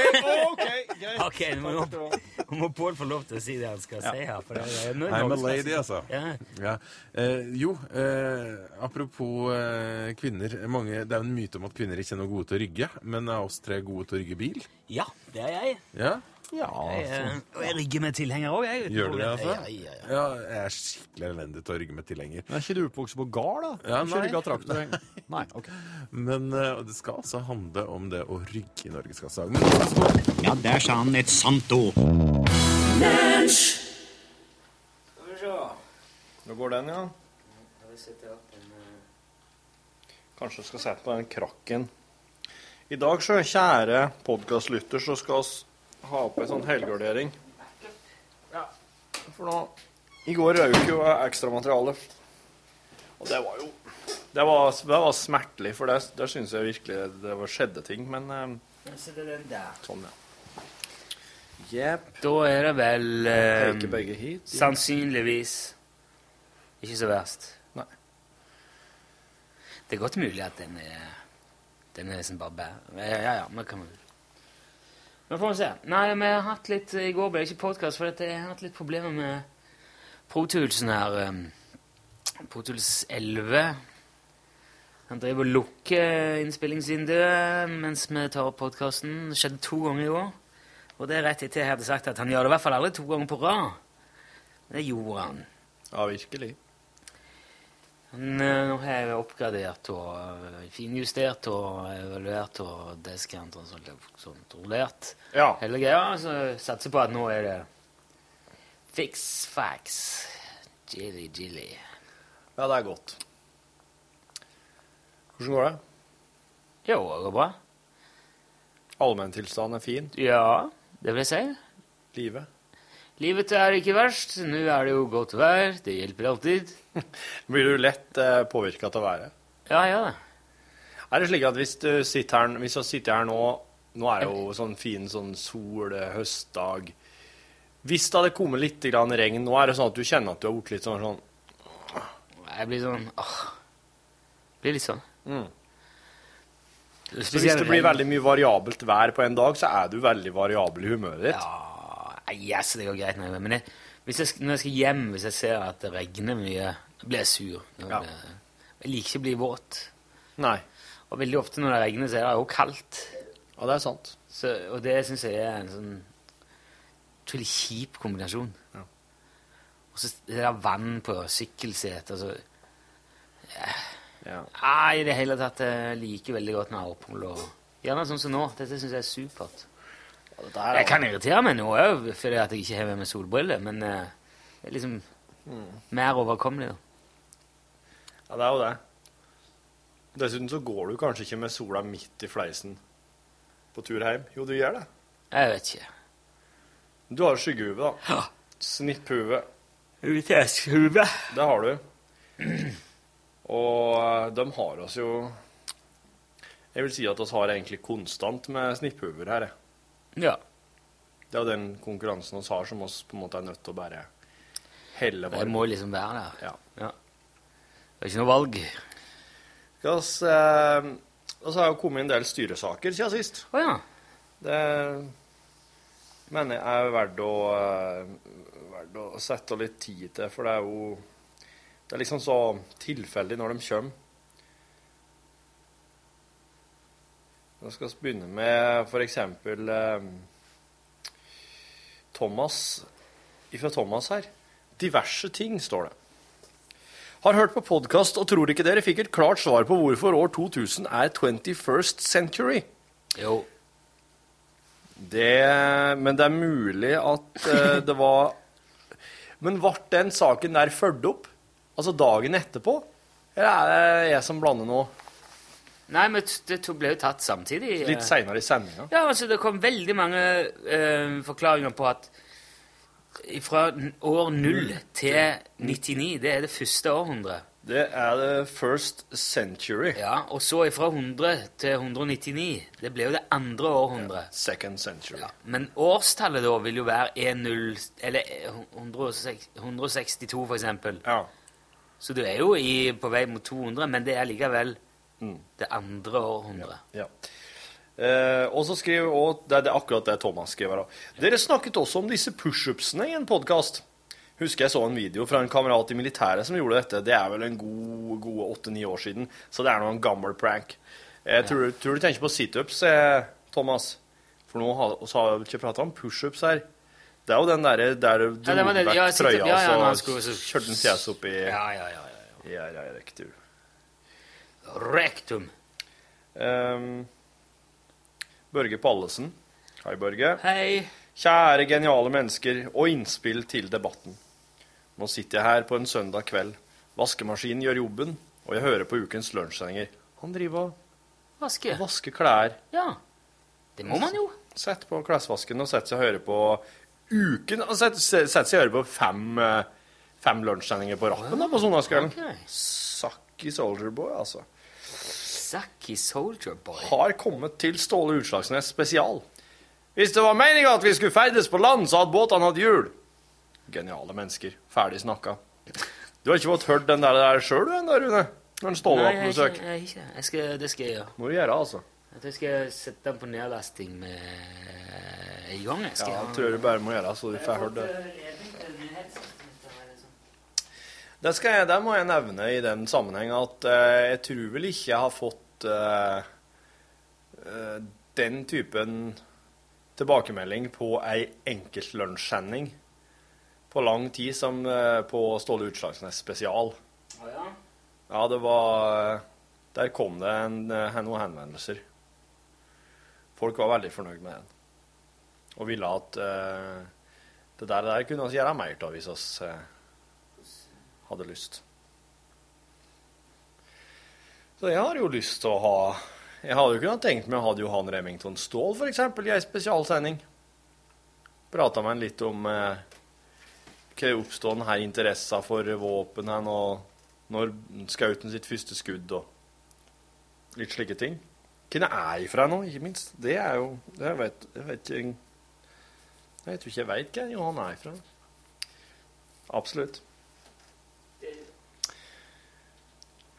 OK, greit. Ok, nå må, nå må Pål få lov til å si det han skal si her. For det er, er I'm a lady, altså. Ja. Ja. Eh, jo, eh, apropos eh, kvinner. Mange, det er jo en myte om at kvinner ikke er noe gode til å rygge. Men er oss tre gode til å rygge bil? ja, det er jeg. Ja, Ja, jeg eh, og jeg rygger med tilhenger òg, jeg. Gjør du det, altså? Ja, ja, ja. Ja, jeg er skikkelig elendig til å rygge med tilhenger. Men Er ikke du oppvokst på gard, da? Ja, Ikke nei. rygga traktor? Nei, OK. Men uh, det skal altså handle om det å rygge i Norgesklasse. Ja, der sa han et sant ord. Nå går den, ja. Kanskje skal sette på den krakken. I dag, så kjære podkastlytter, så skal vi ha opp ei sånn helgardering. Ja, for nå I går røyk jo ekstramaterialet. Og det var jo Det var, det var smertelig, for der, der syns jeg virkelig det var skjedde ting. Men eh, Så det den der. sånn, ja. Jepp. Da er det vel eh, hit. Sannsynligvis ikke så verst. Nei. Det er godt mulig at den er Den er liksom bare bæ... Ja, ja, ja, men kan vi Men får vi se. Nei, vi har hatt litt I går ble det ikke podkast, for jeg har hatt litt problemer med Protoolsen her. um, 11. Han driver og lukker innspillingsvinduet mens vi tar opp podkasten. Det skjedde to ganger i år. Og det er rett etter jeg hadde sagt at han gjør det i hvert fall aldri to ganger på rad. Det gjorde han. Ja, virkelig. Eh, nå har jeg oppgradert og eh, finjustert og evaluert og deskant og sånt, sånt rullert. Ja. Hele greia. Så satser på at nå er det fix fax. Jilly jilly. Ja, det er godt. Hvordan går det? Jo, det går bra. Allmenntilstanden er fin. Ja, det vil jeg si. Livet. Livet er ikke verst. Nå er det jo godt vær. Det hjelper alltid. Blir du lett eh, påvirka av været? Ja, ja det. Er det slik at hvis du sitter her, hvis du sitter her nå Nå er det jo sånn fin sånn sol, eh, høstdag. Hvis det hadde kommet litt grann regn nå, er det sånn at du kjenner at du har blitt litt sånn, sånn Jeg blir sånn åh. Blir litt sånn. mm. Så hvis det blir veldig mye variabelt vær på en dag, så er du veldig variabel i humøret ditt. Ja, nei, altså, det går greit. Nei, men jeg, hvis jeg, når jeg skal hjem, hvis jeg ser at det regner mye, blir jeg sur. Ja. jeg, liker ikke å bli våt. Nei. Og veldig ofte når det regner, så er det jo kaldt. Ja, det er sant. Så, og det syns jeg er en sånn utrolig kjip kombinasjon. Ja. Og så det der vann på sykkelsetet altså, Ja. Nei, i det hele tatt jeg liker veldig godt opphold. Og, gjerne sånn som nå. Dette syns jeg er supert. Ja, Jeg kan irritere meg nå òg fordi at jeg ikke har med meg solbriller, men eh, det er liksom mer overkommelig. da. Ja, det er jo det. Dessuten så går du kanskje ikke med sola midt i fleisen på tur hjem. Jo, du gjør det. Jeg vet ikke. Du har skyggehue, da. Ja. Snipphue. Utetshue. Det har du. Og eh, de har oss jo Jeg vil si at oss har egentlig konstant med snipphuer her. jeg. Ja. Det er jo den konkurransen vi har, som oss på en måte er nødt til å bare helle Det må liksom være der. Ja. Ja. Det er ikke noe valg. Skal eh, og så har jo kommet en del styresaker siden sist. Å ja. Det mener jeg er verdt å, eh, verdt å sette litt tid til, for det er jo Det er liksom så tilfeldig når de kommer. Nå skal vi begynne med eksempel eh, Thomas ifra Thomas her. Diverse ting, står det. Har hørt på podkast og tror ikke dere fikk et klart svar på hvorfor år 2000 er 21st century. Jo. Det, men det er mulig at eh, det var Men ble den saken der fulgt opp? Altså dagen etterpå? Eller er det jeg som blander nå? Nei, men det ble jo tatt samtidig. eh. Litt seinere i sendinga? Ja, altså det kom veldig mange eh, forklaringer på at fra år 0 til 99, det er det første århundret. Det er the first century. Ja, og så fra 100 til 199, det ble jo det andre århundret. Second century. Men årstallet da vil jo være 10, eller 106 162 for eksempel. Ja. Så du er jo i, på vei mot 200, men det er likevel det andre århundret. Ja. Eh, og så skriver og det, er- det er akkurat det Thomas skriver. da. Dere snakket også om disse pushupsene i en podkast. Husker jeg så en video fra en kamerat i militæret som gjorde dette. Det er vel en god, gode åtte-ni år siden, så det er nå en gammel prank. Jeg tror, tror du tenker på situps, eh, Thomas? For nå har så har vi ikke prata om pushups her. Det er jo den derre der du Ja, dro ja, vekk trøya, ja, ja, når han så skulle- ja, ja, ja, ja, opp i Ja, ja, ja. Ja, ja, ja, riktig. Rektum. Um, Børge Pallesen. Hei, Børge. Hei. Kjære geniale mennesker og innspill til debatten. Nå sitter jeg her på en søndag kveld. Vaskemaskinen gjør jobben, og jeg hører på ukens lunsjsenger. Han driver og Vaske. vasker klær. Ja. Det må man jo. Sett på klesvasken og sett seg og hører på uken sett setter seg og hører på fem, eh, fem lunsjsendinger på rappen da, på søndagskvelden. Okay. Sucky Soldier Boy, altså. Sucky Soldier Boy. har kommet til Ståle Utslagsnes spesial. Hvis det var meninga at vi skulle ferdes på land, så hadde båtene hatt hjul. Geniale mennesker. Ferdig snakka. Du har ikke fått hørt den der, der sjøl, du, ennå, Rune? Når Ståle var Nei, på besøk. jeg, ikke. Jeg skal, det skal jeg gjøre. Må du gjøre, altså. Jeg tror jeg skal sette den på nedlasting med en gang. Jeg skal Ja, jeg tror du bare må gjøre så du får hørt det. Det, skal jeg, det må jeg nevne i den sammenheng at eh, jeg tror vel ikke jeg har fått eh, eh, den typen tilbakemelding på ei enkeltlunsjsending på lang tid som eh, på Ståle Utslagsnes spesial. Ja, det var Der kom det en, eh, noen henvendelser. Folk var veldig fornøyd med den. Og ville at eh, det der, der kunne vi gjøre mer av hvis vi eh, hadde lyst. Så jeg har jo lyst til å ha Jeg hadde jo kunnet tenkt meg å ha Johan Remington Ståhl eksempel, i ei spesialsending. Prata med han litt om eh, hva oppstod denne interessen for våpen hen, og når skauten sitt første skudd og litt slike ting. Jeg er ifra nå, ikke minst. Det er jo det jeg vet, jeg vet ikke Jeg tror ikke jeg veit hvem Johan er ifra. Absolutt.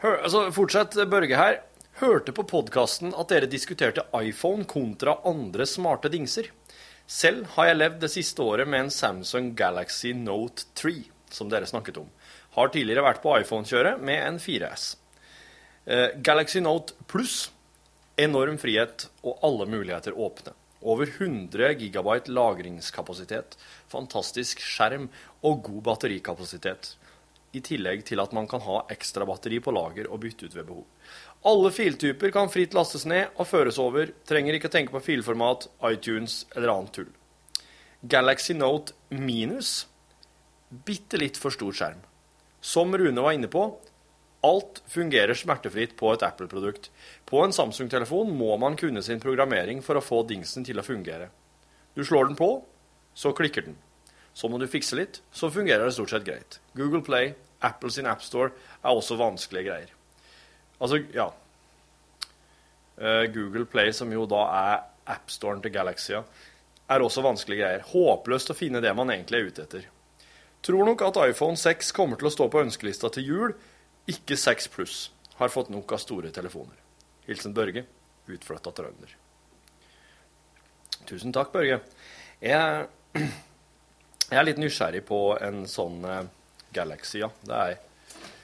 Hør, altså, fortsett Børge her. Hørte på podkasten at dere diskuterte iPhone kontra andre smarte dingser. Selv har jeg levd det siste året med en Samsung Galaxy Note 3, som dere snakket om. Har tidligere vært på iPhone-kjøret med en 4S. Eh, Galaxy Note Pluss enorm frihet og alle muligheter åpne. Over 100 gigabyte lagringskapasitet, fantastisk skjerm og god batterikapasitet. I tillegg til at man kan ha ekstra batteri på lager og bytte ut ved behov. Alle filtyper kan fritt lastes ned og føres over, trenger ikke å tenke på filformat, iTunes eller annet tull. Galaxy Note minus bitte litt for stor skjerm. Som Rune var inne på, alt fungerer smertefritt på et Apple-produkt. På en Samsung-telefon må man kunne sin programmering for å få dingsen til å fungere. Du slår den på, så klikker den. Så må du fikse litt, så fungerer det stort sett greit. Google Play, Apple sin AppStore er også vanskelige greier. Altså, ja. Eh, Google Play, som jo da er AppStoren til Galaxia, er også vanskelige greier. Håpløst å finne det man egentlig er ute etter. Tror nok at iPhone 6 kommer til å stå på ønskelista til jul, ikke 6 pluss. Har fått nok av store telefoner. Hilsen Børge, utflytta trønder. Tusen takk, Børge. Jeg, jeg er litt nysgjerrig på en sånn uh, Galaxy, ja. Det er jeg.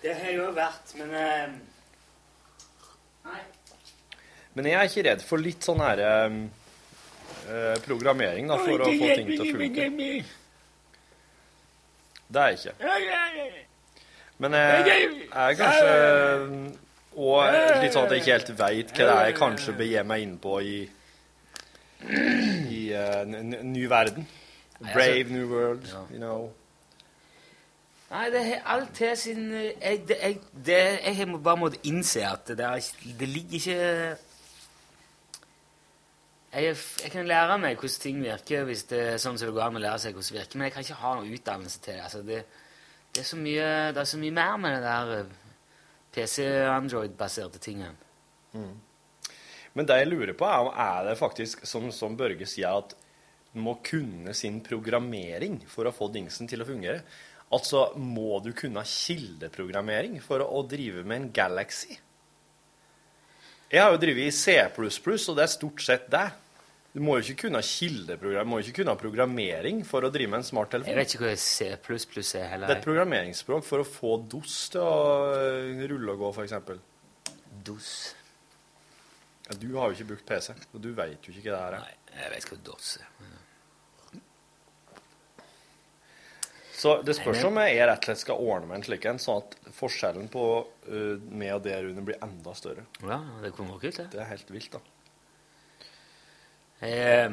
Det har jeg jo vært, men Nei Men jeg er ikke redd for litt sånn her eh, programmering, da, for å få ting til å funke. Det er jeg ikke. Men jeg er kanskje Og litt sånn at jeg ikke helt veit hva det er jeg kanskje begir meg inn på i i en ny verden. Altså- Brave new world, you know. Nei, det har alt til sin jeg, det, jeg, det, jeg må bare måttet innse at det, er, det ligger ikke jeg, jeg kan lære meg hvordan ting virker, hvis det er sånn som det går an å lære seg hvordan det virker, men jeg kan ikke ha noen utdannelse til det. Altså, det, det, er så mye, det er så mye mer med det der eh, PC-Android-baserte tingene. Mm. Men det jeg lurer på, er om er det faktisk, som, som Børge sier, at må kunne sin programmering for å få dingsen til å fungere. Altså, må du kunne kildeprogrammering for å, å drive med en Galaxy? Jeg har jo drevet i C++, og det er stort sett det. Du må jo ikke kunne kildeprogram, må jo ikke kunne programmering for å drive med en smarttelefon. Jeg vet ikke hva C++ er heller. Det er et programmeringsspråk for å få DOS til å rulle og gå, f.eks. DOS? Ja, du har jo ikke brukt PC, og du veit jo ikke det her er. Nei, jeg vet ikke hva DOS er. Så det spørs om jeg rett og slett skal ordne meg en slik en, sånn at forskjellen på uh, meg og det Rune blir enda større. Ja, det kunne vært kult, det. Det er helt vilt, da. Eh,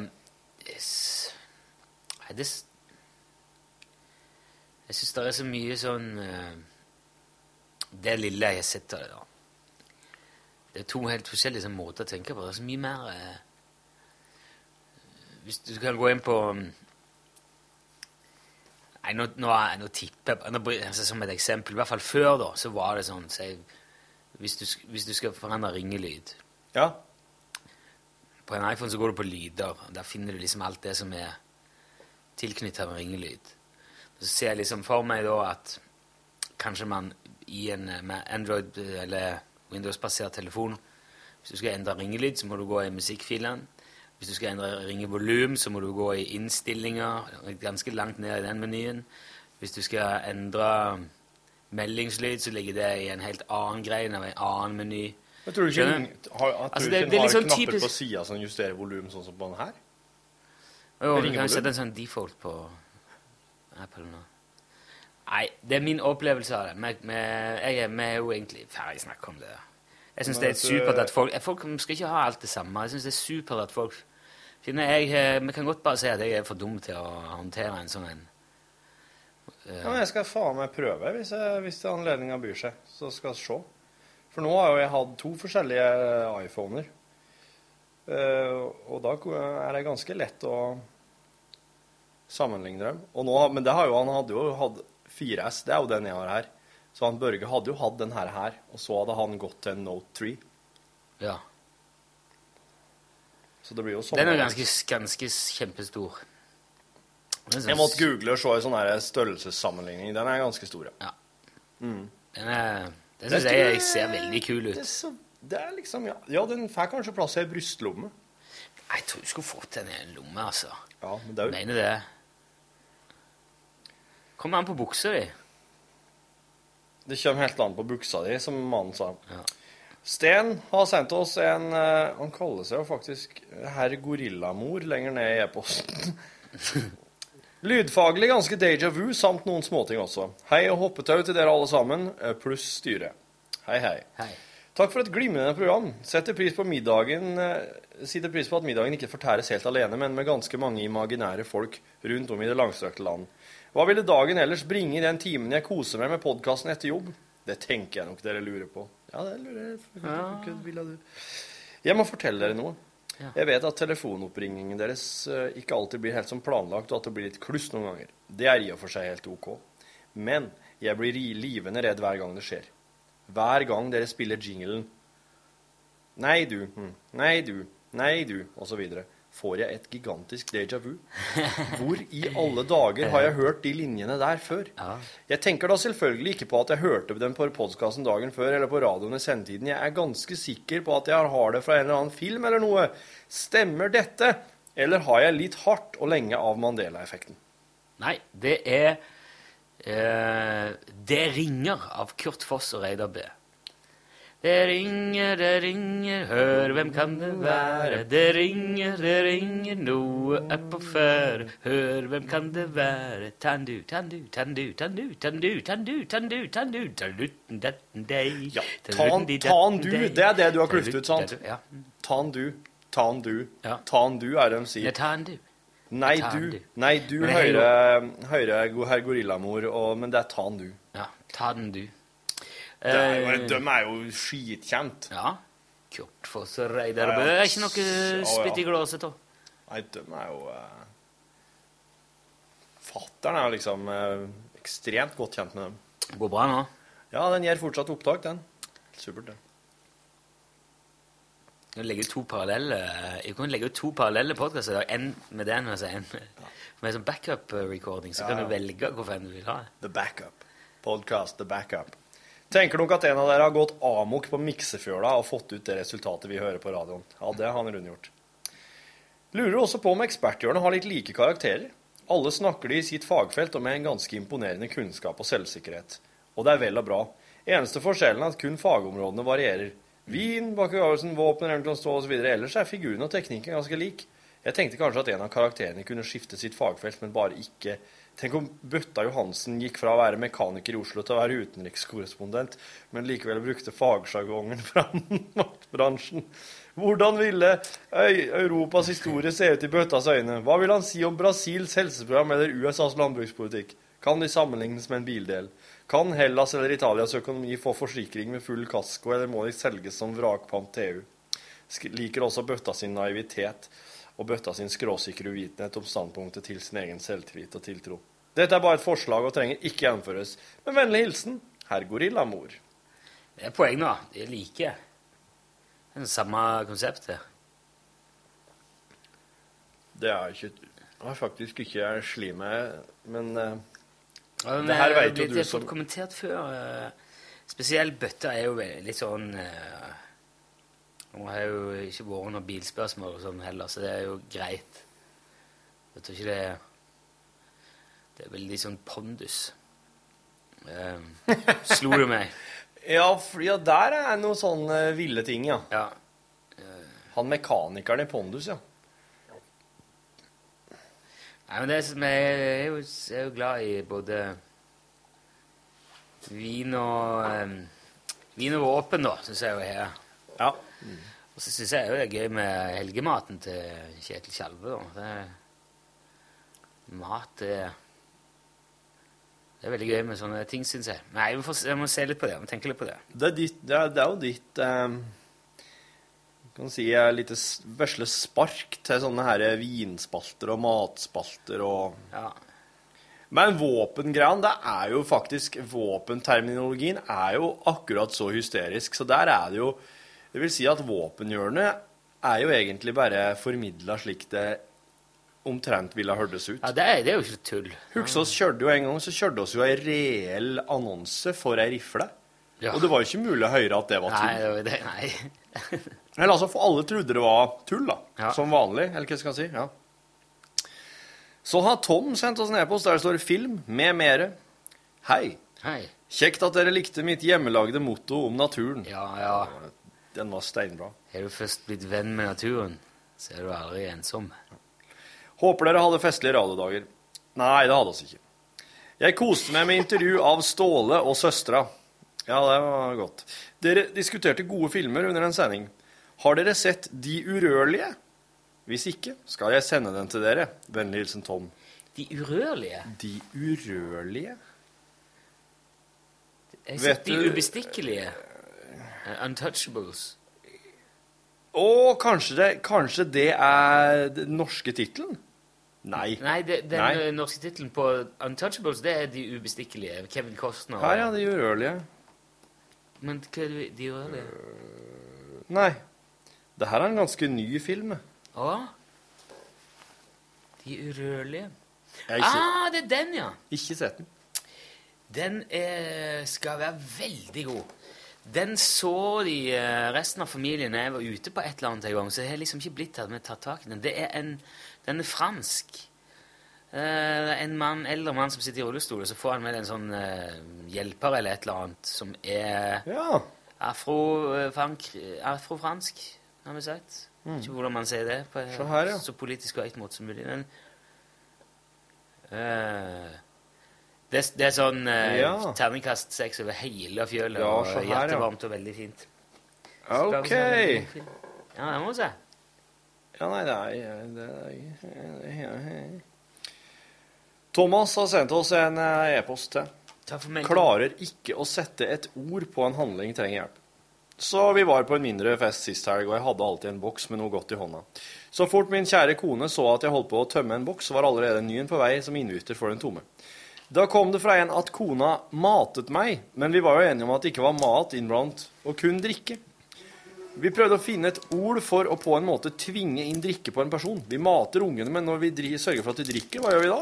s- Nei, det Jeg syns det er så mye sånn uh, Det lille jeg har sett av det, da. Det er to helt forskjellige sånn måter å tenke på. Det er så mye mer uh, Hvis du kan gå inn på mm, Nei, nå, nå, nå tipper jeg altså, Som et eksempel. I hvert fall før, da, så var det sånn så jeg, hvis, du, hvis du skal forandre ringelyd Ja. På en iPhone så går du på lyder. og Der finner du liksom alt det som er tilknyttet med ringelyd. Så ser jeg liksom for meg da at kanskje man i en eh, med Android eh, eller Windows-basert telefon Hvis du skal endre ringelyd, så må du gå i musikkfilene. Hvis du skal endre ringevolum, så må du gå i innstillinger, ganske langt ned i den menyen. Hvis du skal endre meldingslyd, så ligger det i en helt annen greie av en annen meny. Jeg tror du ikke, den- har, Altså, det- det har sånn knapper typisk- på sida som justerer volum, sånn som på den her? Jo, du kan jo sette en sånn default på Apple nå. Nei, det er min opplevelse av det. Vi, vi, jeg er, vi er jo egentlig ferdig snakk om det. Jeg syns det er supert eh, at folk Folk skal ikke ha alt det samme. Jeg syns det er supert at folk Siden jeg, eh, Vi kan godt bare si at jeg er for dum til å håndtere en sånn en. eh, Ja, men jeg skal faen meg prøve hvis, jeg, hvis anledninga byr seg. Så skal vi se. For nå har jo jeg hatt to forskjellige iPhoner. Eh, og da er det ganske lett å sammenligne dem. Og nå, men det har jo, han hadde jo hatt 4S, det er jo den jeg har her. Så han Børge hadde jo hatt den her, her og så hadde han gått til en Note 3. Ja. Så det blir jo sånn. Den er ganske, ganske kjempestor. Er sånn- Jeg måtte google og se en sånn størrelsessammenligning. Den er ganske stor, ja. Mm. Den, er, den syns jeg, jeg, ser veldig kul Det er, ut. så, det er liksom, ja. ja, den får kanskje plass i ei brystlomme. Jeg tror du skulle fått den i en lomme, altså. Ja, men det er jo Mener det. Kommer an på buksa di. Det kommer helt an på buksa di, som mannen sa. Sten har sendt oss en eh, Han kaller seg jo faktisk herr Gorillamor lenger ned i e-posten. Lydfaglig ganske déjà vu, samt noen småting også. Hei og hoppetau til dere alle sammen, eh, pluss styret. Hei, hei. Takk for et glimrende program. Setter pris på middagen eh, Setter pris på at middagen ikke fortæres helt alene, men med ganske mange imaginære folk rundt om i det langstrakte land. Hva ville dagen ellers bringe i den timen jeg koser meg med podkasten etter jobb? Det tenker jeg nok dere lurer på. Ja, det lurer jeg. på. Jeg må fortelle dere noe. Ja. Jeg vet at telefonoppringningen deres eh, ikke alltid blir helt som planlagt, og at det blir litt kluss noen ganger. Det er i og for seg helt ok. Men jeg blir livende redd hver gang det skjer. Hver gang dere spiller jinglen Nei, du. hm, Nei, du. Nei, du. Og så videre. Får jeg et gigantisk déjà vu. Hvor i alle dager har jeg hørt de linjene der før? Jeg tenker da selvfølgelig ikke på at jeg hørte dem på podkasten dagen før eller på radioen i sendetiden. Jeg er ganske sikker på at jeg har det fra en eller annen film eller noe. Stemmer dette? Eller har jeg litt hardt og lenge av Mandela-effekten? Nei, det er eh, Det ringer av Kurt Foss og Reidar B. Det ringer, det ringer, hør, hvem kan det være? Det ringer, det ringer, noe er på ferde. Hør, hvem kan det være? Tandu, tandu, tandu, tandu, tandu, tandu, tandu, tandu, tandu, tandu, Ja, tan, tan du, det er det du har kløft ut, sant? Tandu, Tan du, tan du, tan du er det de sier. Det er tan du. Nei, du. Nei, du hører, hører herr Gorillamor, men det er tan du. Ja, tan du. Det er Eh, de er jo skitkjent. Ja. Kurt Foss og Reidar Bø er ikke noe spytt i glasset av. Nei, de er jo uh, Fattern er jo liksom eh, ekstremt godt kjent med dem. Går bra nå? Ja, den gjør fortsatt opptak, den. Supert, det. Du kan legge ut to parallelle Jeg kan legge ut to parallelle podkaster i dag. En med den og en med, med sånn backup-recording. Så Ja, kan du velge hvilken du vil ha. The backup. Podcast, the backup. Tenker nok at en av dere har gått amok på miksefjøla og fått ut det resultatet vi hører på radioen? Ja, det har han Rune gjort. Lurer også på om eksperthjørnet har litt like karakterer. Alle snakker de i sitt fagfelt og med en ganske imponerende kunnskap og selvsikkerhet. Og det er vel og bra. Eneste forskjellen er at kun fagområdene varierer. Vin, bakkegavelsen, våpen, eventuelt stål osv. Ellers er figuren og teknikken ganske lik. Jeg tenkte kanskje at en av karakterene kunne skifte sitt fagfelt, men bare ikke. Tenk om Bøtta Johansen gikk fra å være mekaniker i Oslo til å være utenrikskorrespondent, men likevel brukte fagsjargongen fra matbransjen. Hvordan ville Europas historie se ut i Bøttas øyne? Hva vil han si om Brasils helseprogram eller USAs landbrukspolitikk? Kan de sammenlignes med en bildel? Kan Hellas eller Italias økonomi få forsikring med full kasko, eller må de selges som vrakpant til EU? Liker også Bøtta sin naivitet og Bøtta sin skråsikre uvitenhet om standpunktet til sin egen selvtillit og tiltro. Dette er bare et forslag og trenger ikke gjennomføres. Med vennlig hilsen herr Gorillamor. Det er poeng, da. De er like. Det er det samme konseptet. Det er ikke Jeg har faktisk ikke sli med, men eh, Ja, men, det her vet jo du som Det er fått kommentert før. eh, Spesielt bøtta er jo litt sånn eh, Hun har jo ikke vært noen bilspørsmål og sånn heller, så det er jo greit. Jeg tror ikke det er Det er veldig sånn pondus. Eh, slo du meg? Ja, for, ja, der er noen sånne ville ting, ja. Ja. Han mekanikeren i Pondus, ja. Nei, men det som jeg er jo, jeg er jo glad i både vin og eh, Vin og våpen, da, syns jeg jo er Ja. Og så syns jeg jo det er gøy med helgematen til Kjetil Tjalve. mat det er, det er veldig gøy med sånne ting, syns jeg. Nei, jeg må, jeg må se litt på det. Jeg må tenke litt på det. Det er, ditt, det er, det er jo ditt um, kan si eh, lite vesle spark til sånne her vinspalter og matspalter og Ja. Men våpengreiene, det er jo faktisk Våpenterminologien er jo akkurat så hysterisk, så der er det jo Det vil si at våpenhjørnet er jo egentlig bare formidla slik det omtrent ville hørtes ut. Ja, det er, det er jo ikke tull. Oss kjørte jo en gang så kjørte oss jo ei reell annonse for ei rifle. Ja. Og det var jo ikke mulig å høre at det var Nei, tull. det var det, nei. Eller altså, for alle trodde det var tull, da. Ja. Som vanlig, eller hva skal jeg si. Ja. Så har Tom sendt oss en e-post der det står 'film med mere'. Hei. Hei. Kjekt at dere likte mitt hjemmelagde motto om naturen. Ja, ja. Den var steinbra. Er du først blitt venn med naturen, så er du aldri ensom. Håper dere hadde festlige radiodager. Nei, det hadde oss ikke. Jeg koste meg med intervju av Ståle og søstera. Ja, det var godt. Dere diskuterte gode filmer under en sending. Har dere sett De urørlige? Hvis ikke, skal jeg sende den til dere. Vennlig hilsen Tom. De urørlige? De urørlige? Jeg har sett De du- ubestikkelige. Eh, Untouchables. Og kanskje det, kanskje det er den norske tittelen? Nei. Nei, det, den Nei. eh, norske tittelen på Untouchables, det er De ubestikkelige. Kevin Costner. Her, ja, De urørlige. Men hva er det De urørlige? Nei. Det her er en ganske ny film. Å? De urørlige? Ah, det er den, ja! ikke sett den. Den er, skal være veldig god. Den så de eh, resten av familien når jeg var ute på et eller annet en gang, så jeg har liksom ikke blitt tatt tak i den. Det er en, den er fransk. Eh, en mann, eldre mann som sitter i rullestol, og så får han med en sånn eh, hjelper eller et eller annet som er Ja. afro, eh, frank, afrofransk, har vi sagt. Mm. Ikke hvordan man sier det på en her, ja. så politisk korrekt måte som mulig. Men eh, det, er- det er sånn eh, Ja. terningkast seks over hele fjølet, Ja, og her, ja. hjertevarmt og veldig fint. OK. Ja, det må vi se. Ja, nei, det er, det er Thomas har sendt oss en eh, e-post til. Klarer ikke å sette et ord på en handling trenger hjelp. Så vi var på en mindre fest sist helg, og jeg hadde alltid en boks med noe godt i hånda. Så fort min kjære kone så at jeg holdt på å tømme en boks, var allerede en ny en på vei som innbytter for den tomme. Da kom det fra en at kona matet meg, men vi var jo enige om at det ikke var mat innblandet, og kun drikke. Vi prøvde å finne et ord for å på en måte tvinge inn drikke på en person. Vi mater ungene, men når vi sørger for at de drikker, hva gjør vi da?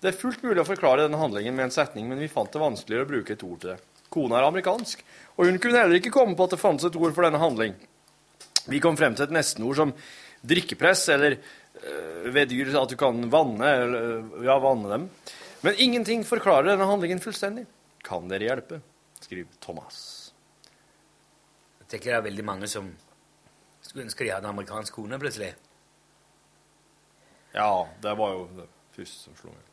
Det er fullt mulig å forklare denne handlingen med en setning, men vi fant det vanskeligere å bruke et ord til det. Kona er amerikansk, og hun kunne heller ikke komme på at det fantes et ord for denne handling. Vi kom frem til et nestenord som drikkepress, eller øh, ved dyr at du kan vanne, eller, øh, ja, vanne dem. Men ingenting forklarer denne handlingen fullstendig. Kan dere hjelpe? Skriv Thomas. Jeg tenker det er veldig mange som skulle ønske de hadde amerikansk kone plutselig. Ja, det var jo det første som slo meg.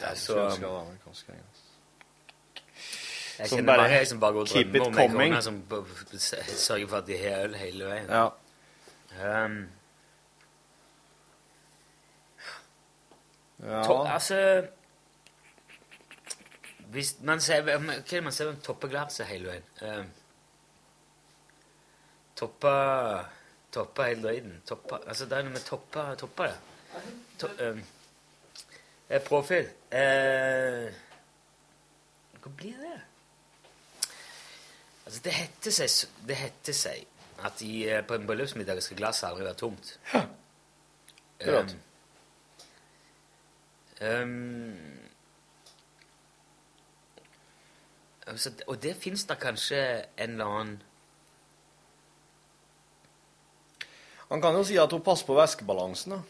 Det er så jeg hadde amerikansk kone. Jeg kjenner bare mange som bare går og drømmer om ei kone som sørger for at de har øl hele veien. Ja. Um, Ja. to, altså Hvis man ser Hva er det man ser om toppeglasset hele veien? Um, toppa Toppa hele drøyden. Toppa Altså, det er noe med toppa Toppa det. To, um, profil. Uh, hva blir det? Altså, det heter seg, det heter seg at i, eh, på en bryllupsmiddag skal glasset aldri være tomt. akkurat. Um, um, altså, og det fins da kanskje en eller annen Han kan jo si at hun passer på væskebalansen, da.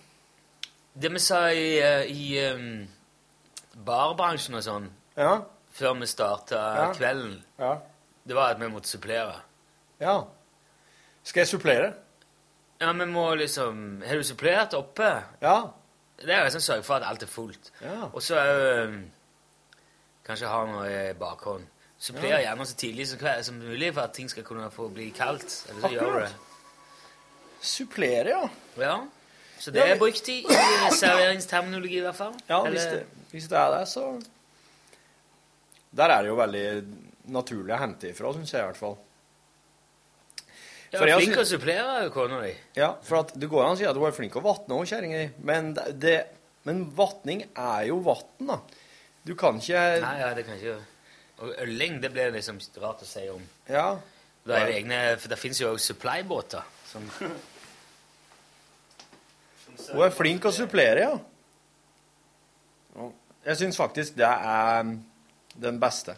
Det vi sa i, eh, i um, barbransjen og sånn Ja. før vi starta Ja. kvelden, Ja. det var at vi måtte supplere. Ja. Skal jeg supplere? Ja, vi må liksom Har du supplert oppe? Ja. Det er liksom sørge for at alt er fullt. Ja. Og så òg kanskje ha noe i bakhånd. Suppler Ja. gjerne så tidlig som, som mulig for at ting skal kunne få bli kaldt. Eller så gjør det. Supplere, ja. Ja. Så det er brukt i, i serveringsterminologi, i hvert fall. Ja, hvis det, hvis det er det, så Der er det jo veldig naturlig å hente ifra, syns jeg i hvert fall. Ja, jeg har flink til å supplere kona di. Ja, for det går an å si at du er flink å vatne òg, kjerringa di, men, det- men vatning er jo vann, da. Du kan ikke Nei, ja, det kan ikke Og ølling, det blir liksom rart å si om. Ja. Det er det egne, for det fins jo òg supply-båter. Som Hun er flink å supplere, ja. Ja. Jeg syns faktisk det er um, den beste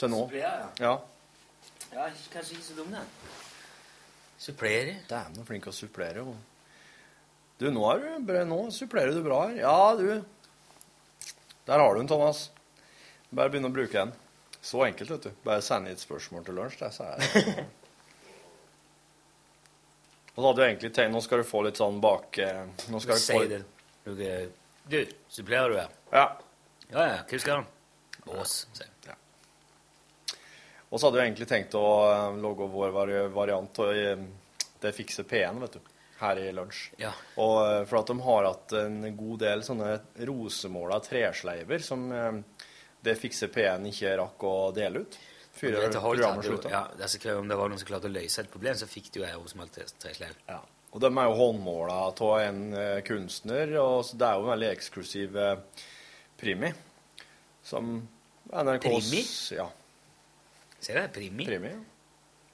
til nå. Supplere, Ja. Ja, kanskje ikke så dum, den. Supplere? Dæven, så flink å supplere. Du, nå, er du, nå supplerer du bra her. Ja, du. Der har du den, Thomas. Bare begynne å bruke den. Så enkelt, vet du. Bare sende et spørsmål til lunsj, det, så er det Og så hadde du egentlig tenkt Nå skal du få litt sånn bak eh, Nå skal du få det. Du, du, supplerer du her? Ja. Ja, ja. Hva skal han? Ås, sier jeg. Og så hadde jeg egentlig tenkt å logge lage vår variant av eh, Det fikser P1, vet du. Her i lunsj. Ja. Og eh, for at de har hatt en god del sånne rosemåla tresleiver som eh, det fikser P1 ikke rakk å dele ut. Før programmet jo- slutta. Ja, altså, om det var noen som klarte å løse et problem, så fikk du ei rosemalt tresleiv. Ja. Og de er jo håndmåla av en eh, kunstner, og det er jo en veldig eksklusiv eh, primi. Som NRKs Primi? Ja. Ser du? Primi? Primi.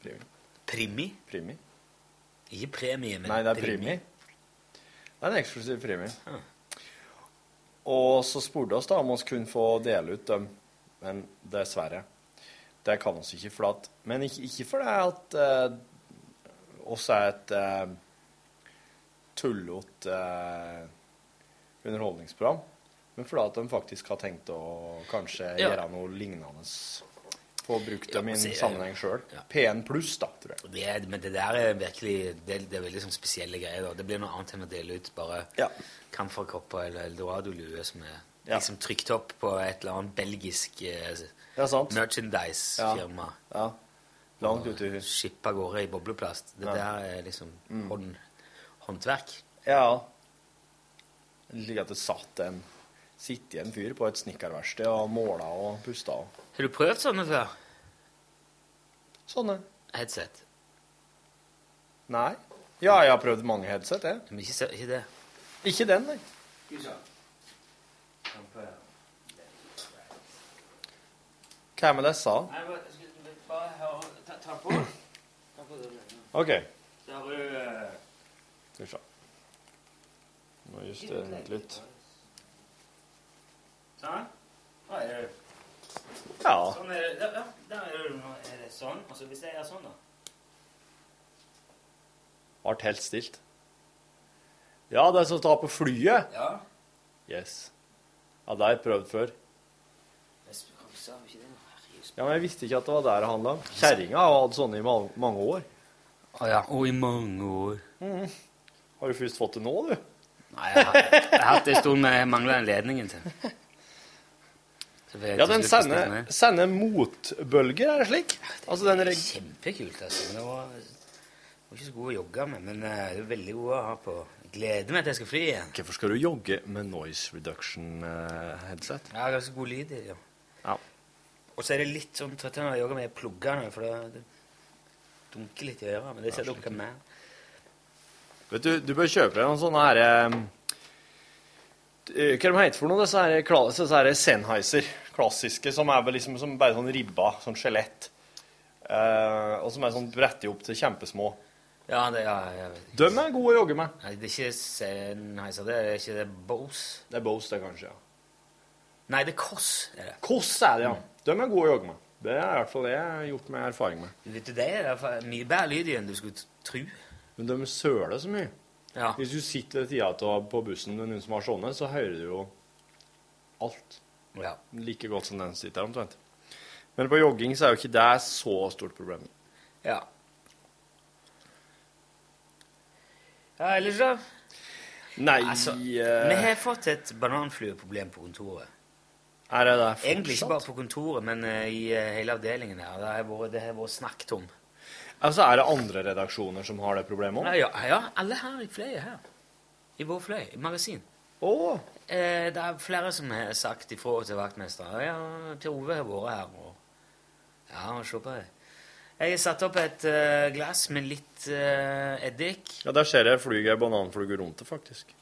Primi. Primi? Primi. Ikke premie, men Nei, det er primi. Det er en eksklusiv primi. Og så spurte oss da om vi kunne få dele ut dem, men dessverre. Det kan vi ikke, for at, men ikke, ikke fordi at eh, oss er et eh, tullete eh, underholdningsprogram, men fordi at de faktisk har tenkt å kanskje Ja. gjøre noe lignende. Få brukt dem i Ja, en sammenheng sjøl. P1 pluss, da, tror jeg. Det men det der er virkelig det, det er veldig sånn spesielle greier. Da. Det blir noe annet enn å dele ut bare kamferkopper eller eldorado-lue som er liksom trykt opp på et eller annet belgisk eh, Ja, merchandise-firma. Ja. Langt ute i Skippa av gårde i bobleplast. Det Ja. der er liksom Mm. hånd, håndverk. Ja. Slik at det satt en Sitte en fyr på et snekkerverksted og måla og pusta Har du prøvd sånne før? Sånne? Headset? Nei. Ja, jeg har prøvd mange headset, jeg. Men ikke, ikke det. Ikke den, nei. Hva er med disse? Ta, ta på. Ta på det. OK. Eh, Skal vi se. Må justere den litt. Sånn. Da er det Ja. Sånn er det. Ja, der er det, er det sånn. Og så hvis jeg gjør sånn, da Ble helt stilt. Ja, det som tar på flyet? Ja. Yes. Ja, det har jeg prøvd før. Ja, Men jeg visste ikke at det var der det handla om. Kjerringa har hatt sånne i mange år. Å ja. Og i mange år. Mm. Har du først fått det nå, du? Nei, jeg har, jeg har hatt det en stund, men jeg mangler den ledningen til. Ja, den sender, sender motbølger, er det slik? Altså, den er Kjempekult, altså. Men det var, var ikke så god å jogge med, men eh, det er veldig god å ha på. Gleder meg til jeg skal fly igjen. Hvorfor skal du jogge med noise reduction eh, har ganske god lyd i. Ja. Ja. Og så er det litt sånn trøtt når jeg jogger med pluggene, for det, det dunker litt i øret. Men det ser dere mer. Vet du, du bør kjøpe deg noen sånne her eh, Hva de heter for noe? Disse her, disse her Sennheiser. Klassiske, som er vel liksom som bare sånn ribba, sånn skjelett. Eh, og som er sånn bretti opp til kjempesmå. Ja, det, ja, jeg vet ikke. De er gode å jogge med. Nei, det er ikke Sennheiser, det er ikke det Bose. Det er Bose, det, kanskje. ja. Nei, det er Koss. Er det. Koss er det, ja. De er gode å jogge med. Det er i hvert fall det jeg har gjort med erfaring med. Vet du, det er i hvert fall mye bedre lyd i enn du skulle tro. Men de søler så mye. Ja. Hvis du sitter ved tida av på bussen med noen som har sånne, så hører du jo alt. Ja. Like godt som den sitter omtrent. Men på jogging så er jo ikke det så stort problem. Ja. Ja, ellers da? Nei Altså, eh, vi har fått et bananflueproblem på kontoret. Er det der Egentlig ikke bare på kontoret, men eh, i eh, hele avdelingen her. Det har vært, det har vært snakket om. Altså, er det andre redaksjoner som har det problemet Ja, ja, ja, alle her i fløyet her. I vår fløy, i magasin. Å! Eh, det er flere som har sagt ifra til vaktmester. Ja, til Ove har vært her. Og, ja, se på det. Jeg har satt opp et uh, glass med litt uh, eddik. Ja, der ser jeg flyger ei bananfluge rundt det, faktisk.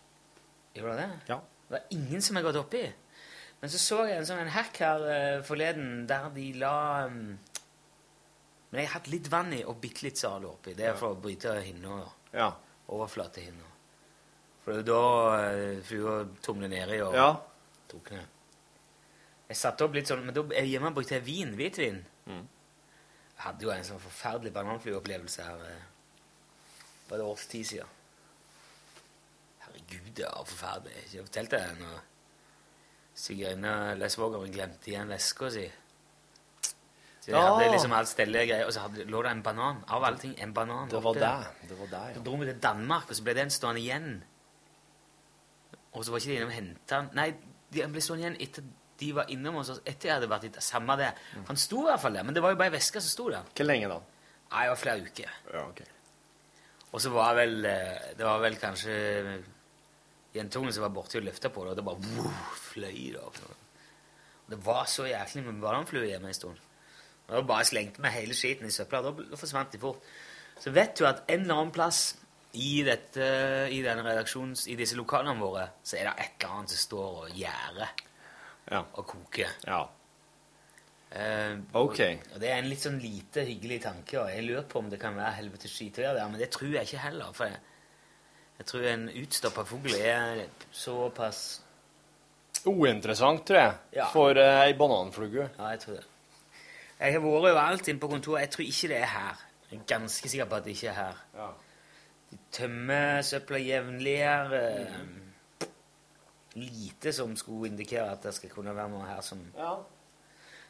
Gjør det det? Ja. Det er ingen som har gått oppi. Men så så jeg en sånn en hack her uh, forleden der de la um, Men jeg har hatt litt vann i og bitte litt Zalo oppi. Det er for å bryte hinna. Ja. Overflatehinna. For det er da uh, flua tumler nedi og Ja. ned. Jeg satte opp litt sånn Men da hjemme brukte jeg vin. Hvitvin. Mm. Jeg hadde jo en sånn forferdelig bananflueopplevelse her eh, for et års tid siden. Herregud, det var forferdelig. Jeg har ikke fortalt det ennå. svigerinna eller svogeren glemte igjen veska si. Så jeg Ja. hadde liksom alt stellet greier, og så hadde, lå det en banan. Av alle ting, en banan. Det var der. Det var det, Så ja. dro vi til Danmark, og så ble den stående igjen. Og så var ikke de innom og henta han. Nei, de ble stående igjen etter de var innom hos oss. Etter jeg hadde vært litt Samme det. Han sto i hvert fall der, men det var jo bare ei veske som sto der. Hvor lenge da? Nei, det var flere uker. Ja, ok. Og så var vel eh, Det var vel kanskje jentungen som var borte og løfta på det, og det bare wow, fløy det opp. Det var så jæklig med bananfluer hjemme en stund. Og da bare slengte vi hele skiten i søpla. og da forsvant de fort. Så vet du at en eller annen plass i, dette, i, denne redaksjons, i disse lokalene våre, så er det et eller annet som står og gjærer Ja. og koker. Ja. Eh, Ok. Og, det er en litt sånn lite hyggelig tanke, og jeg lurer på om det kan være helvetes skitøyer der, men det tror jeg ikke heller. For jeg, jeg tror en utstoppa fugl er såpass Uinteressant, tror jeg, Ja. for eh, ei bananfluge. Ja, jeg tror det. Jeg har vært overalt inne på kontoret. Jeg tror ikke det er her. Jeg er ganske sikker på at det ikke er her. De tømmer søpla jevnlig her. eh, Lite som skulle indikere at det skal kunne være noe her som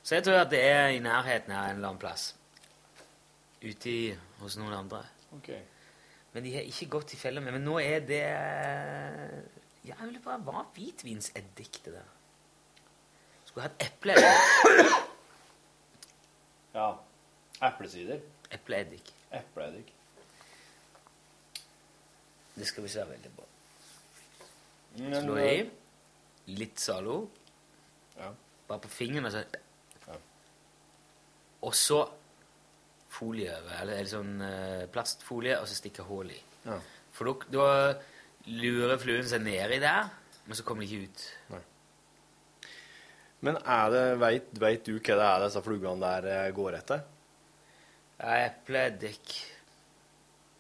Så jeg tror at det er i nærheten her en eller annen plass. Ute i, hos noen andre. Okay. Men de har ikke gått i fella med Men nå er det Ja, jeg vil bare Hva hvitvinseddik, det der? Skulle hatt epleeddik. Ja. Eplesider. Epleeddik. Epleeddik. Det skal vi se veldig bra. Slå i. Litt Zalo. Ja. Bare på fingeren, og så Og så folie over, eller, eller sånn eh, plastfolie, og så stikke hull i. Ja. For da, lurer fluen seg nedi der, men så kommer de ikke ut. Men er det, vet du hva det er disse flugene der eh, går etter? Ja, Epleeddik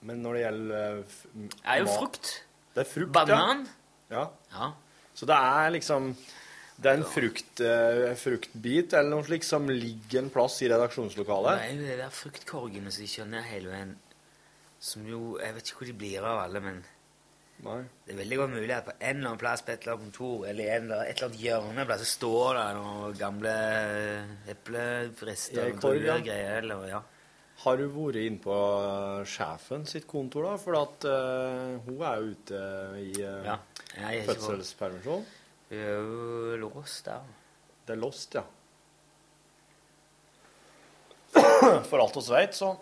Men når det gjelder uh, Det er jo frukt. Det er frukt, Banan. ja. Ja. Så det er liksom Det er en frukt, uh, fruktbit eller noe slikt som ligger en plass i Det redaksjonslokalet. er jo de der fruktkorgene som de kjører hele veien, som jo Jeg vet ikke hvor de blir av alle, men Nei. det er veldig godt mulig at på en eller annen plass på et eller annet kontor eller en eller, et eller annet hjørne plass, så står det noen gamle eplefrister ja. greier, eller ja. Har du vært inne på sjefen sitt kontor, da? For at uh, hun er jo ute i uh, Ja, er fødselspermisjon. Hun er jo låst der. Det er låst, ja. For alt oss veit, så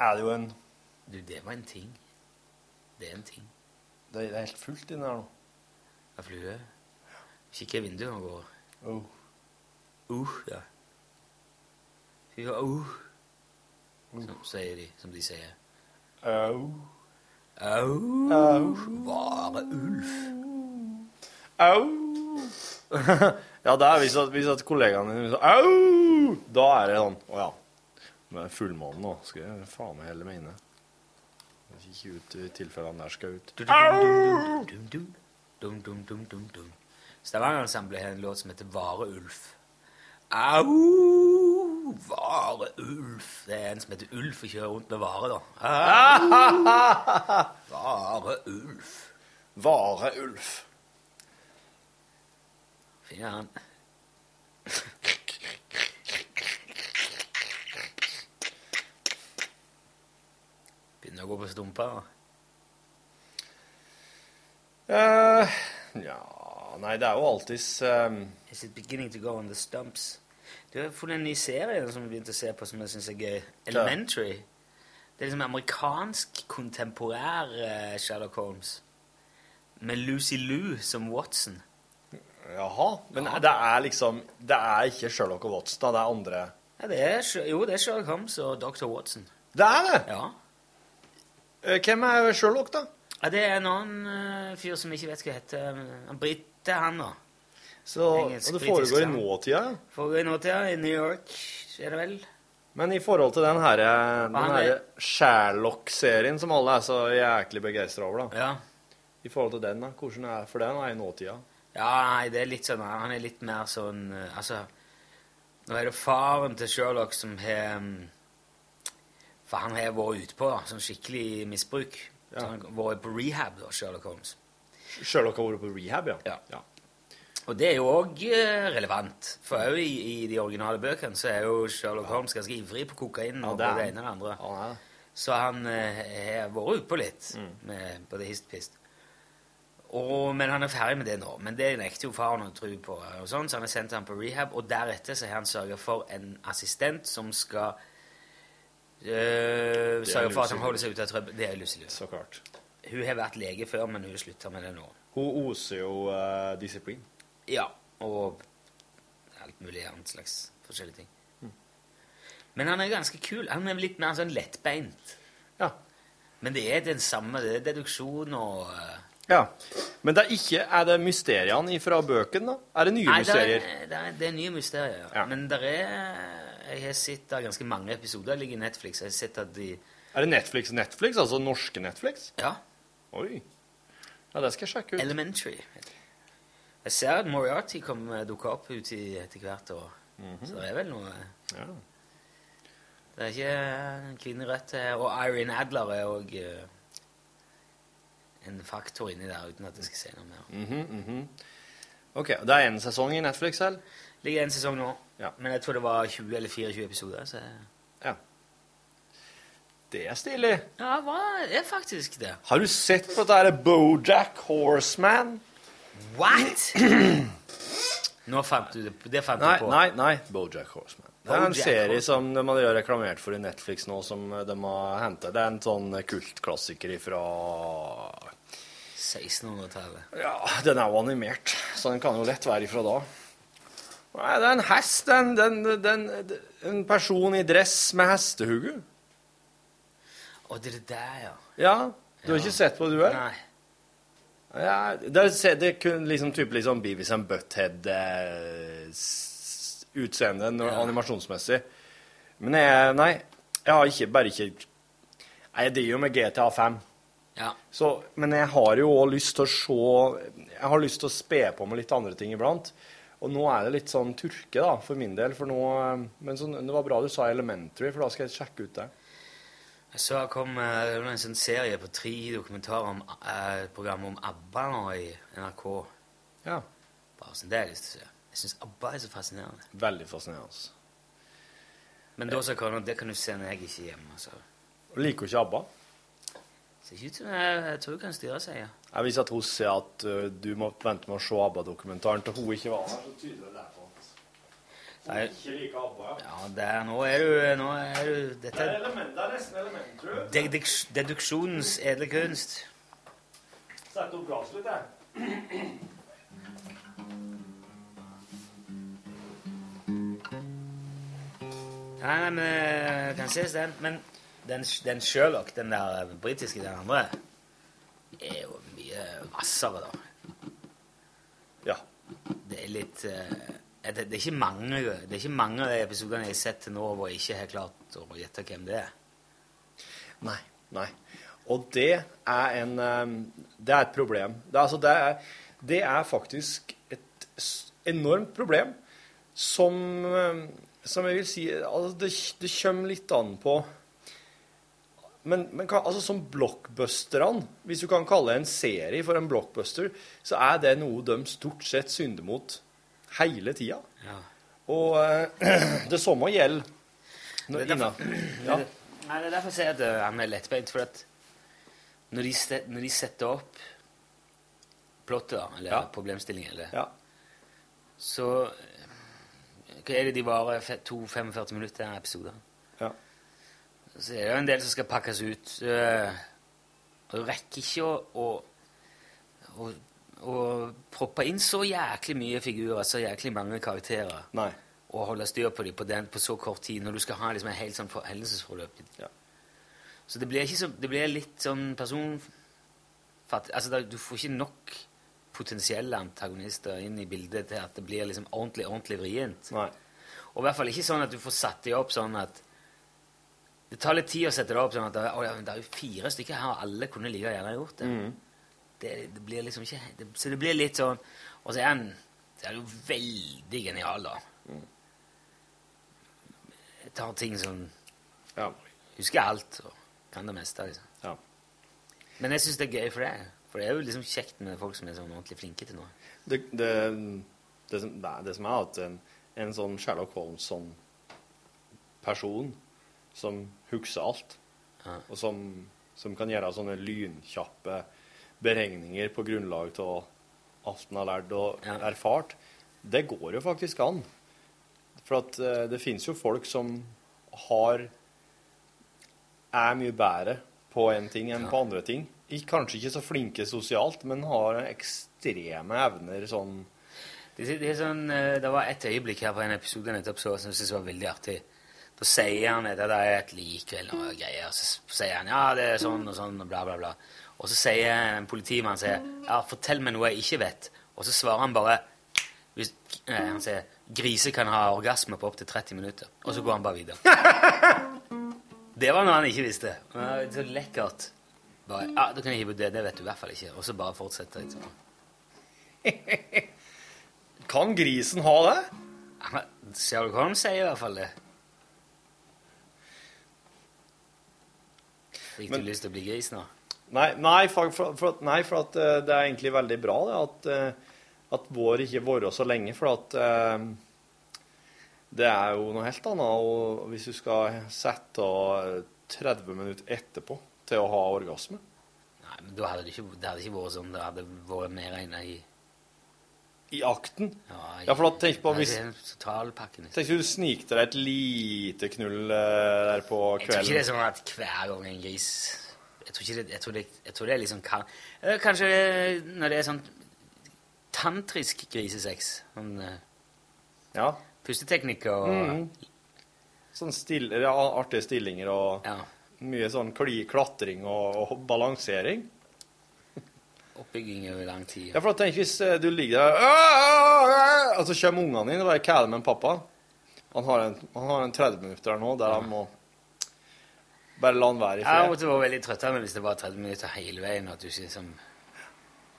er det jo en Du, det var en ting. Det er en ting. Det er helt fullt inni her nå. Av flue. Kikk i vinduet og går. Oh. Uh, ja. Fy uh. Som sier de, som de sier. Au. Au. Vare ulv. Au! ja, det er hvis at, hvis at kollegaene dine sier au! Da er det sånn Å ja. Det er fullmåne nå skal jeg faen meg helle meg inne. Ikke ut i tilfelle han der skal ut. Au! Stavanger-ensemblet har en låt som heter Vare Ulf. Au! Vare ulv. Det er en som heter Ulf og kjører rundt med vare, da. Uh, Vare-Ulf. Vare-Ulf. Fin er han. Begynner å gå på stumper. Uh, ja Nei, det er jo alltids um, Is it beginning to go on the stumps? Du har funnet en ny serie som vi begynte å se på som jeg syns er gøy. Elementary. Det er liksom amerikansk kontemporær eh, Sherlock Holmes. Med Lucy Lou som Watson. Jaha. Men det er liksom Det er ikke Sherlock og Watson, da. Det er andre Ja, det er, jo, det er Sherlock Holmes og Dr. Watson. Det er det? Ja. Eh, Hvem er Sherlock, da? ja det er en annen eh, fyr som jeg ikke vet hva heter. Han brite, han, da. Så, og det foregår i nåtida? Foregår i nåtida, i New York, skjer det vel? Men i forhold til den her, den her er- Sherlock-serien som alle er så jæklig begeistra over, da. Ja. I forhold til den, da. Hvordan er For den er i nåtida. Ja, nei, det er litt sånn Han er litt mer sånn eh, Altså Nå er det faren til Sherlock som har mm, For han har vært ute på da, sånn skikkelig misbruk. Så han har vært på rehab, da, Sherlock Holmes. Sherlock har vært på rehab, ja? Ja. Og det er jo òg relevant. For òg i, i de originale bøkene så er jo Sherlock Holmes ganske ivrig på kokain og det er det ene og det andre. Ja, det. Så han eh, har vært utpå litt Mm. med både hist og pist. Og, men han er ferdig med det nå. Men det nekter jo faren å tro på. Og sånn, så han har sendt ham på rehab, og deretter så har han sørga for en assistent som skal øh, sørge for at han holder seg ute av trøbbel. Det er Lucy. Så klart. Hun har vært lege før, men hun slutter med det nå. Hun oser jo uh, disiplin. Ja, og alt mulig annet slags forskjellige ting. Men han er ganske kul. Han er litt mer sånn lettbeint. Ja. Men det er den samme. Det er deduksjon og øh, Ja. Men det er ikke Er det mysteriene fra bøkene, da? Er det nye Nei, det mysterier? er, det, er, det er nye mysterier, ja. Men det er Jeg har sett ganske mange episoder ligger i Netflix. Jeg har sett at de Er det Netflix Netflix? Altså norske Netflix? Ja. Oi. Ja, det skal jeg sjekke ut. Elementary. Jeg ser at Moriarty kommer dukker opp uti etter hvert. Og Så det er vel noe Det er ikke en i eh, Og Irene Adler er òg en faktor inni der, uten at jeg skal si noe mer. Mhm, mhm. Ok, Det er én sesong i Netflix, eller? ligger en sesong nå, Ja. men jeg tror det var 20 eller 24 episoder. Så Ja. Det er stilig. ja, det er faktisk det. Har du sett på dette her Bojack Horseman? What?! Nå fant du det, det fant Nei, du på. nei, nei. Bojack Horseman. Det er en Bojack serie Horseman. som de har reklamert for i Netflix nå, som de har hentet. Det er en sånn kultklassiker fra 1600-tallet. Ja, den er jo animert, så den kan jo lett være ifra da. Nei, det er en hest. Den, den, den, en person i dress med hestehugge. Å, det er det der, ja. Ja. Du har ikke sett på det, du? er? Ja, det, det kunne liksom type liksom Beavis and Butthead-utseende animasjonsmessig. Men jeg, nei, jeg har ikke, bare ikke Jeg driver jo med GTA 5. Ja. Så, men jeg har jo òg lyst til å se Jeg har lyst til å spe på med litt andre ting iblant. Og nå er det litt sånn turke, da, for min del. For nå, men så, det var bra du sa Elementary, for da skal jeg sjekke ut det. Jeg så det kom eh, det var en sånn serie på tre dokumentarer om eh, programmet om ABBA nå i NRK. Ja. Bare sånn, det har jeg lyst til å se. Jeg syns ABBA er så fascinerende. Veldig fascinerende. Men da så kan, det kan du se når jeg ikke er hjemme. Så. Liker du ikke ABBA? Ser ikke ut som jeg, jeg tror hun kan styre seg, ja. Jeg Hvis at hun sier at uh, du må vente med å se ABBA-dokumentaren til hun ikke var her. så tyder det på at hun Nei. ikke liker ABBA. Ja. det er, nå er du Nå er du Dette Det er, element, det er nesten element, tror du. deduks, deduksjonens edle kunst. Sett opp glasset litt, jeg. Nei, nei, men det kan ses den. Men den, den Sherlock, den der eh, britiske, den andre, er jo mye hvassere, da. Ja. Det er litt eh, det, det, er ikke mange, det er ikke mange av de episodene jeg har sett til nå hvor jeg ikke har klart å gjette hvem det er. Nei. Nei. Og det er en Det er et problem. Det altså, det er, det er faktisk et enormt problem som Som jeg vil si altså, det, det kommer litt an på men, men altså, som blockbusterne, hvis du kan kalle en serie for en blockbuster, så er det noe de stort sett synder mot hele tida. Ja. Og uh, det samme gjelder Det er derfor, ja. Nei, det er derfor jeg sier at eh, han er lettbeint. For at når de, set, når de setter opp plottet, da, eller Ja. problemstillingen, eller, Ja. så eh, Hva er det de varer? To 45 minutter episoder? Ja. Så er det jo en del som skal pakkes ut. eh, Og du rekker ikke å, å, å, å proppe inn så jæklig mye figurer, så jæklig mange karakterer. Nei. Og holde styr på dem på, den, på så kort tid, når du skal ha liksom en helt sånn for- hendelsesforløp. Ja. Så det blir, så, det blir litt sånn personfattig Altså, du får ikke nok potensielle antagonister inn i bildet til at det blir liksom ordentlig, ordentlig vrient. Nei. Og i hvert fall ikke sånn at du får satt dem opp sånn at Det tar litt tid å sette det opp sånn at å, ja, det er jo fire stykker her, og alle kunne like gjerne gjort det. Det. Det blir liksom ikke det, Så det blir litt sånn Og så er han så er jo veldig genial, da. Jeg tar ting som Ja. Husker alt og kan det meste, liksom. Ja. Men jeg syns det er gøy for det. For det er jo liksom kjekt med folk som er sånn ordentlig flinke til noe. Det, det, det, som, nei, det som er at en, en sånn Sherlock Holmes sånn person som husker alt, og som, som kan gjøre sånne lynkjappe beregninger på grunnlag av alt en har lært og erfart, det går jo faktisk an. For at eh, det finnes jo folk som har er mye bedre på en ting enn på andre ting. Kanskje ikke så flinke sosialt, men har ekstreme evner sånn Det, det, er sånn, eh, det var et øyeblikk her på en episode nettopp så som jeg synes var veldig artig. Da sier han at det er et lik eller noe greier. Så sier han ja, det er sånn og sånn og bla, bla, bla. Og så sier en politimann sier, ja, fortell meg noe jeg ikke vet. Og så svarer han bare hvis, eh, Han sier griser kan ha orgasme på opptil 30 minutter. Og så går han bare videre. Det var noe han ikke visste. Var Så lekkert. Bare, ja, da kan jeg hive ut det. Det vet du i hvert fall ikke. Og så bare fortsette. Liksom. Kan grisen ha det? Ja, Sherlock Holmes sier i hvert fall det. Fikk Men- du lyst til å bli gris nå? Nei, nei, for, for, for, nei, for at eh, det er egentlig veldig bra det, at, eh, at vår ikke varer så lenge. For at eh, det er jo noe helt annet og hvis du skal sette av 30 minutter etterpå til å ha orgasme. Nei, men da hadde det ikke, det hadde ikke vært sånn. Det hadde vært mer enn i I akten? Ja, i- Ja, for da tenk på hvis er. Tenk du snikte deg et lite knull eh, der på kvelden. Jeg tror ikke det er sånn at hver gang en gris Jeg tror, det, jeg tror, det, jeg tror det er liksom kan, eh, Kanskje når det er sånn tantrisk grisesex. Sånn eh, ja. pusteteknikker og mm. Sånn still, ja, artige stillinger og mye sånn kli, klatring og, og balansering. oppbygging over lang tid. Ja, for tenk hvis eh, du ligger der Og så kommer ungene dine og bare kæler med en pappa. Han har en, han har en 30 minutter der nå der han må bare la han være i Jeg fred. måtte være veldig trøtt av meg hvis det var 30 minutter hele veien. at du liksom...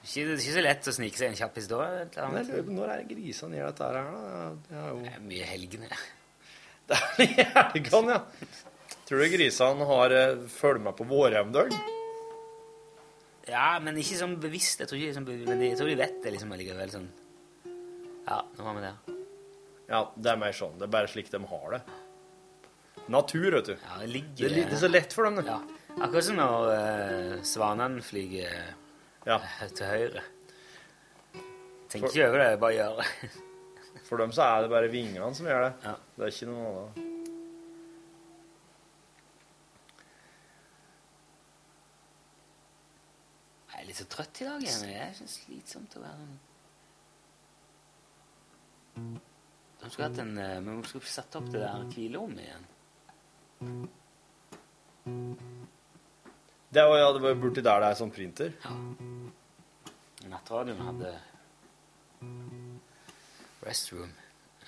Ikke, det er ikke så lett å snike seg en jeg annet. lurer på når er det grisene gjør dette her, da? Det er jo Det er mye helgene. helgene, ja. Tror du grisene har eh, følger med på vårhjemdøgn? Ja, men ikke sånn bevisst. Jeg tror, ikke, sånn, men jeg tror de vet det liksom allikevel. sånn. Ja, nå har vi det. Ja, det er mer sånn. Det er bare slik de har det. Natur, vet du. Ja, det ligger Det det er så lett for dem. Ja. Akkurat som når uh, svanene flyger ja. til høyre. Tenk For- ikke over det, bare gjør det. For dem så er det bare vingene som gjør det. Det er ikke noe annet. Jeg er litt så trøtt i dag. Jeg, jeg er så slitsomt å være De skulle hatt en eh, vi skulle satt opp det der hvilerommet igjen. Det var, ja, det var borti der det er sånn printer. Nattradioen hadde restroom.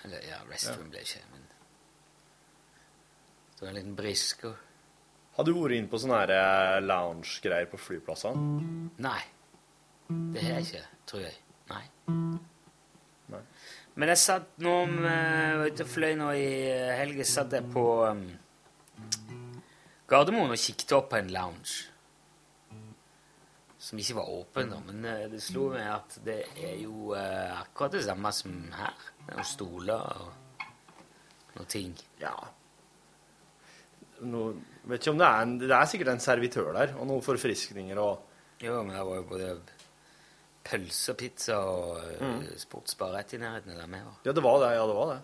Eller ja, restroom ble ikke, men Det var en liten brisk og Har du vært inne på sånne eh, lounge-greier på flyplassene? Nei. Det har jeg ikke, tror jeg. Nei. Nei. Men jeg satt nå med- var ute og fløy nå i helga, satt jeg på um, Gardermoen og kikket opp på en lounge. Som ikke var åpen, da, men eh, det slo meg at det er jo eh, akkurat det samme som her. Det er noen stoler og noen ting. Ja. Nå, vet ikke om det er en, Det er sikkert en servitør der, og noen forfriskninger og Jo, men det var jo både pølse og pizza og eh, Mm. sportsbar rett i nærheten av der vi var. Ja, det var det. Ja, det var det.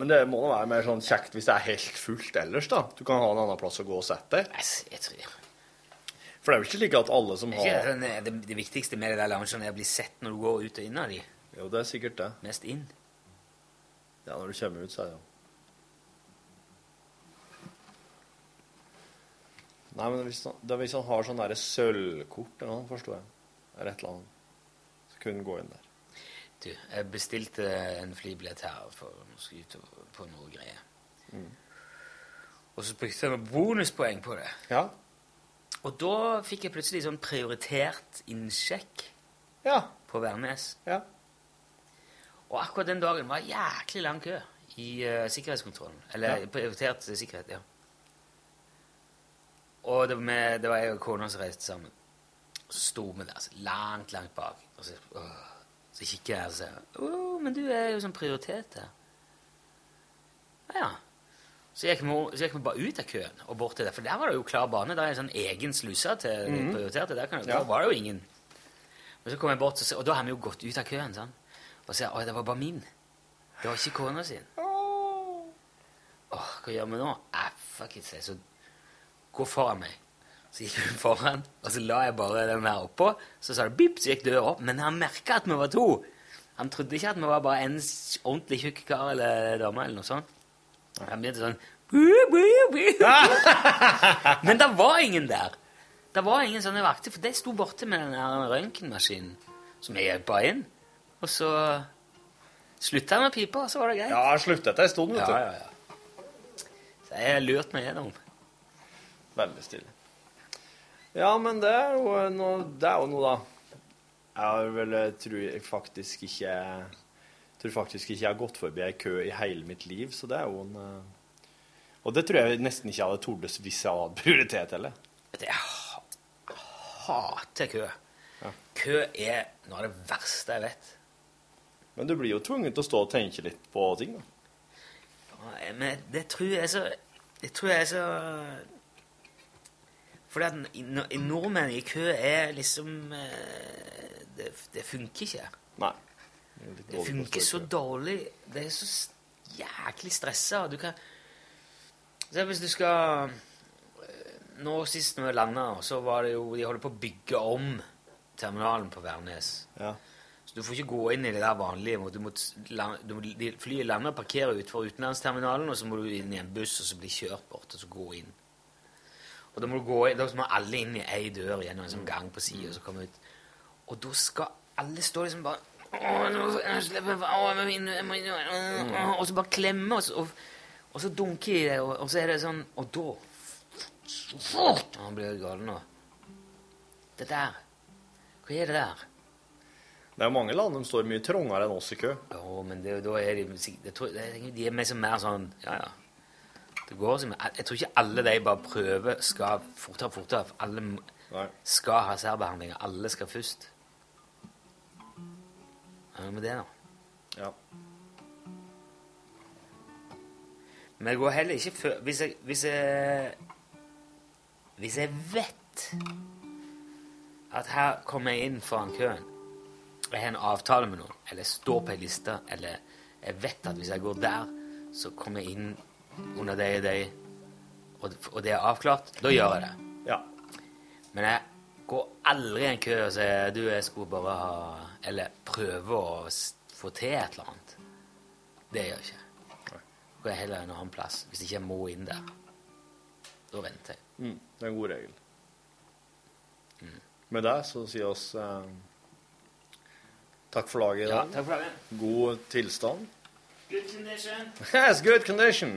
Men det må da være mer sånn kjekt hvis det er helt fullt ellers, da. Du kan ha en annen plass å gå og sette deg. Jeg tror For det er jo ikke like at alle som har har sånn, eh, det, det viktigste med det der loungen er å bli sett når du går ut og inn av de. Jo, det er sikkert det. Mest inn. Ja, når du kommer ut, så er det jo Nei, men hvis han, det hvis han har sånn sølvkort eller noe, forstår jeg. Eller et eller annet. Så kunne han gå inn der. Du, jeg bestilte en flybillett her for å ut på noe greier. Mm. Og så brukte jeg noen bonuspoeng på det. Ja. Og da fikk jeg plutselig sånn prioritert innsjekk Ja. på Værnes. Ja. Og akkurat den dagen var det jæklig lang kø i uh, sikkerhetskontrollen. Eller Ja. prioritert sikkerhet, ja. Og det var, med, det var jeg og kona som reiste sammen. Så sto vi der så langt, langt bak. Og så, åh, så kikker jeg og sier Å, men du er jo sånn prioritet her. Ja, ja. Så gikk, vi, så gikk vi bare ut av køen og bort til det. For der var det jo klar bane. Der er en sånn egen sluse til de Mhm. prioriterte. Der, kan, Ja. der var det jo ingen. Men så kom jeg bort, så, og da har vi jo gått ut av køen. sånn. Og så sier oi, det var bare min. Det var ikke kona sin. Åh, hva gjør vi nå? Eh, fuck it. Så gå foran meg. Så gikk hun foran, og så la jeg bare den der oppå. Så sa det bip, så gikk døra opp. Men han merka at vi var to. Han trodde ikke at vi var bare en ordentlig tjukk kar eller dame eller noe sånt. Han begynte sånn. Men det var ingen der. Det var ingen sånne vakter, for de sto borte med den røntgenmaskinen som jeg hjelpa inn. Og så slutta jeg med pipa, og så var det greit. Ja, slutta etter ei stund, vet du. Ja, ja, ja. Så jeg har lurt meg gjennom. Veldig stille. Ja, men det er jo noe, det er jo noe da. Jeg har vel, eh, tror jeg faktisk ikke tror faktisk ikke jeg har gått forbi ei kø i hele mitt liv, så det er jo en eh, Og det tror jeg nesten ikke jeg hadde tordes hvis jeg hadde prioritet heller. Jeg hater kø. Kø er noe av det verste jeg vet. Men du blir jo tvunget til å stå og tenke litt på ting, da. Ja, Men det tror jeg er så Det tror jeg er så Fordi at i- nordmenn i kø er liksom eh, Det, det funker ikke. Nei. Det funker så dårlig. Det er så jæklig stressa. Du kan Se hvis du skal eh, Nå sist når vi landa, så var det jo De holder på å bygge om terminalen på Værnes. Ja. Så du får ikke gå inn i det der vanlige. Du må, du må, de- flyet lander og parkerer utenfor utenlandsterminalen, og så må du inn i en buss og så bli kjørt bort, og så gå inn. Og da må, du gå da må alle inn i ei dør gjennom en sånn gang på sida, og så komme ut. Og da skal alle stå liksom bare Og så bare klemme, og så, og, og så dunke i det, og, og så er det sånn Og da fort Han blir gal nå. Det der Hva er det der? Det er mange land de står mye trangere enn oss i kø. Jo, men det, da er de tenker De er mer sånn Ja, ja. Det går som Jeg tror ikke alle de bare prøver skal fortere, fortere. for Alle Nei. skal ha særbehandling. Alle skal først. Hva er det med det, da? Ja. Men det går heller ikke før Hvis jeg Hvis jeg, hvis jeg vet at her kommer jeg inn foran køen Jeg har en avtale med noen, eller jeg står på ei liste, eller jeg vet at hvis jeg går der, så kommer jeg inn under de og de, og, og det er avklart, da gjør jeg det. Ja. Men jeg går aldri i en kø og sier du, jeg skulle bare ha Eller prøve å få til et eller annet. Det gjør jeg ikke. Da går jeg heller en annen plass, hvis ikke jeg må inn der. Da venter jeg. Mm, det er en god regel. Med det så sier oss eh, takk for laget i Ja, takk for laget. God tilstand. Good condition. Yes, good condition.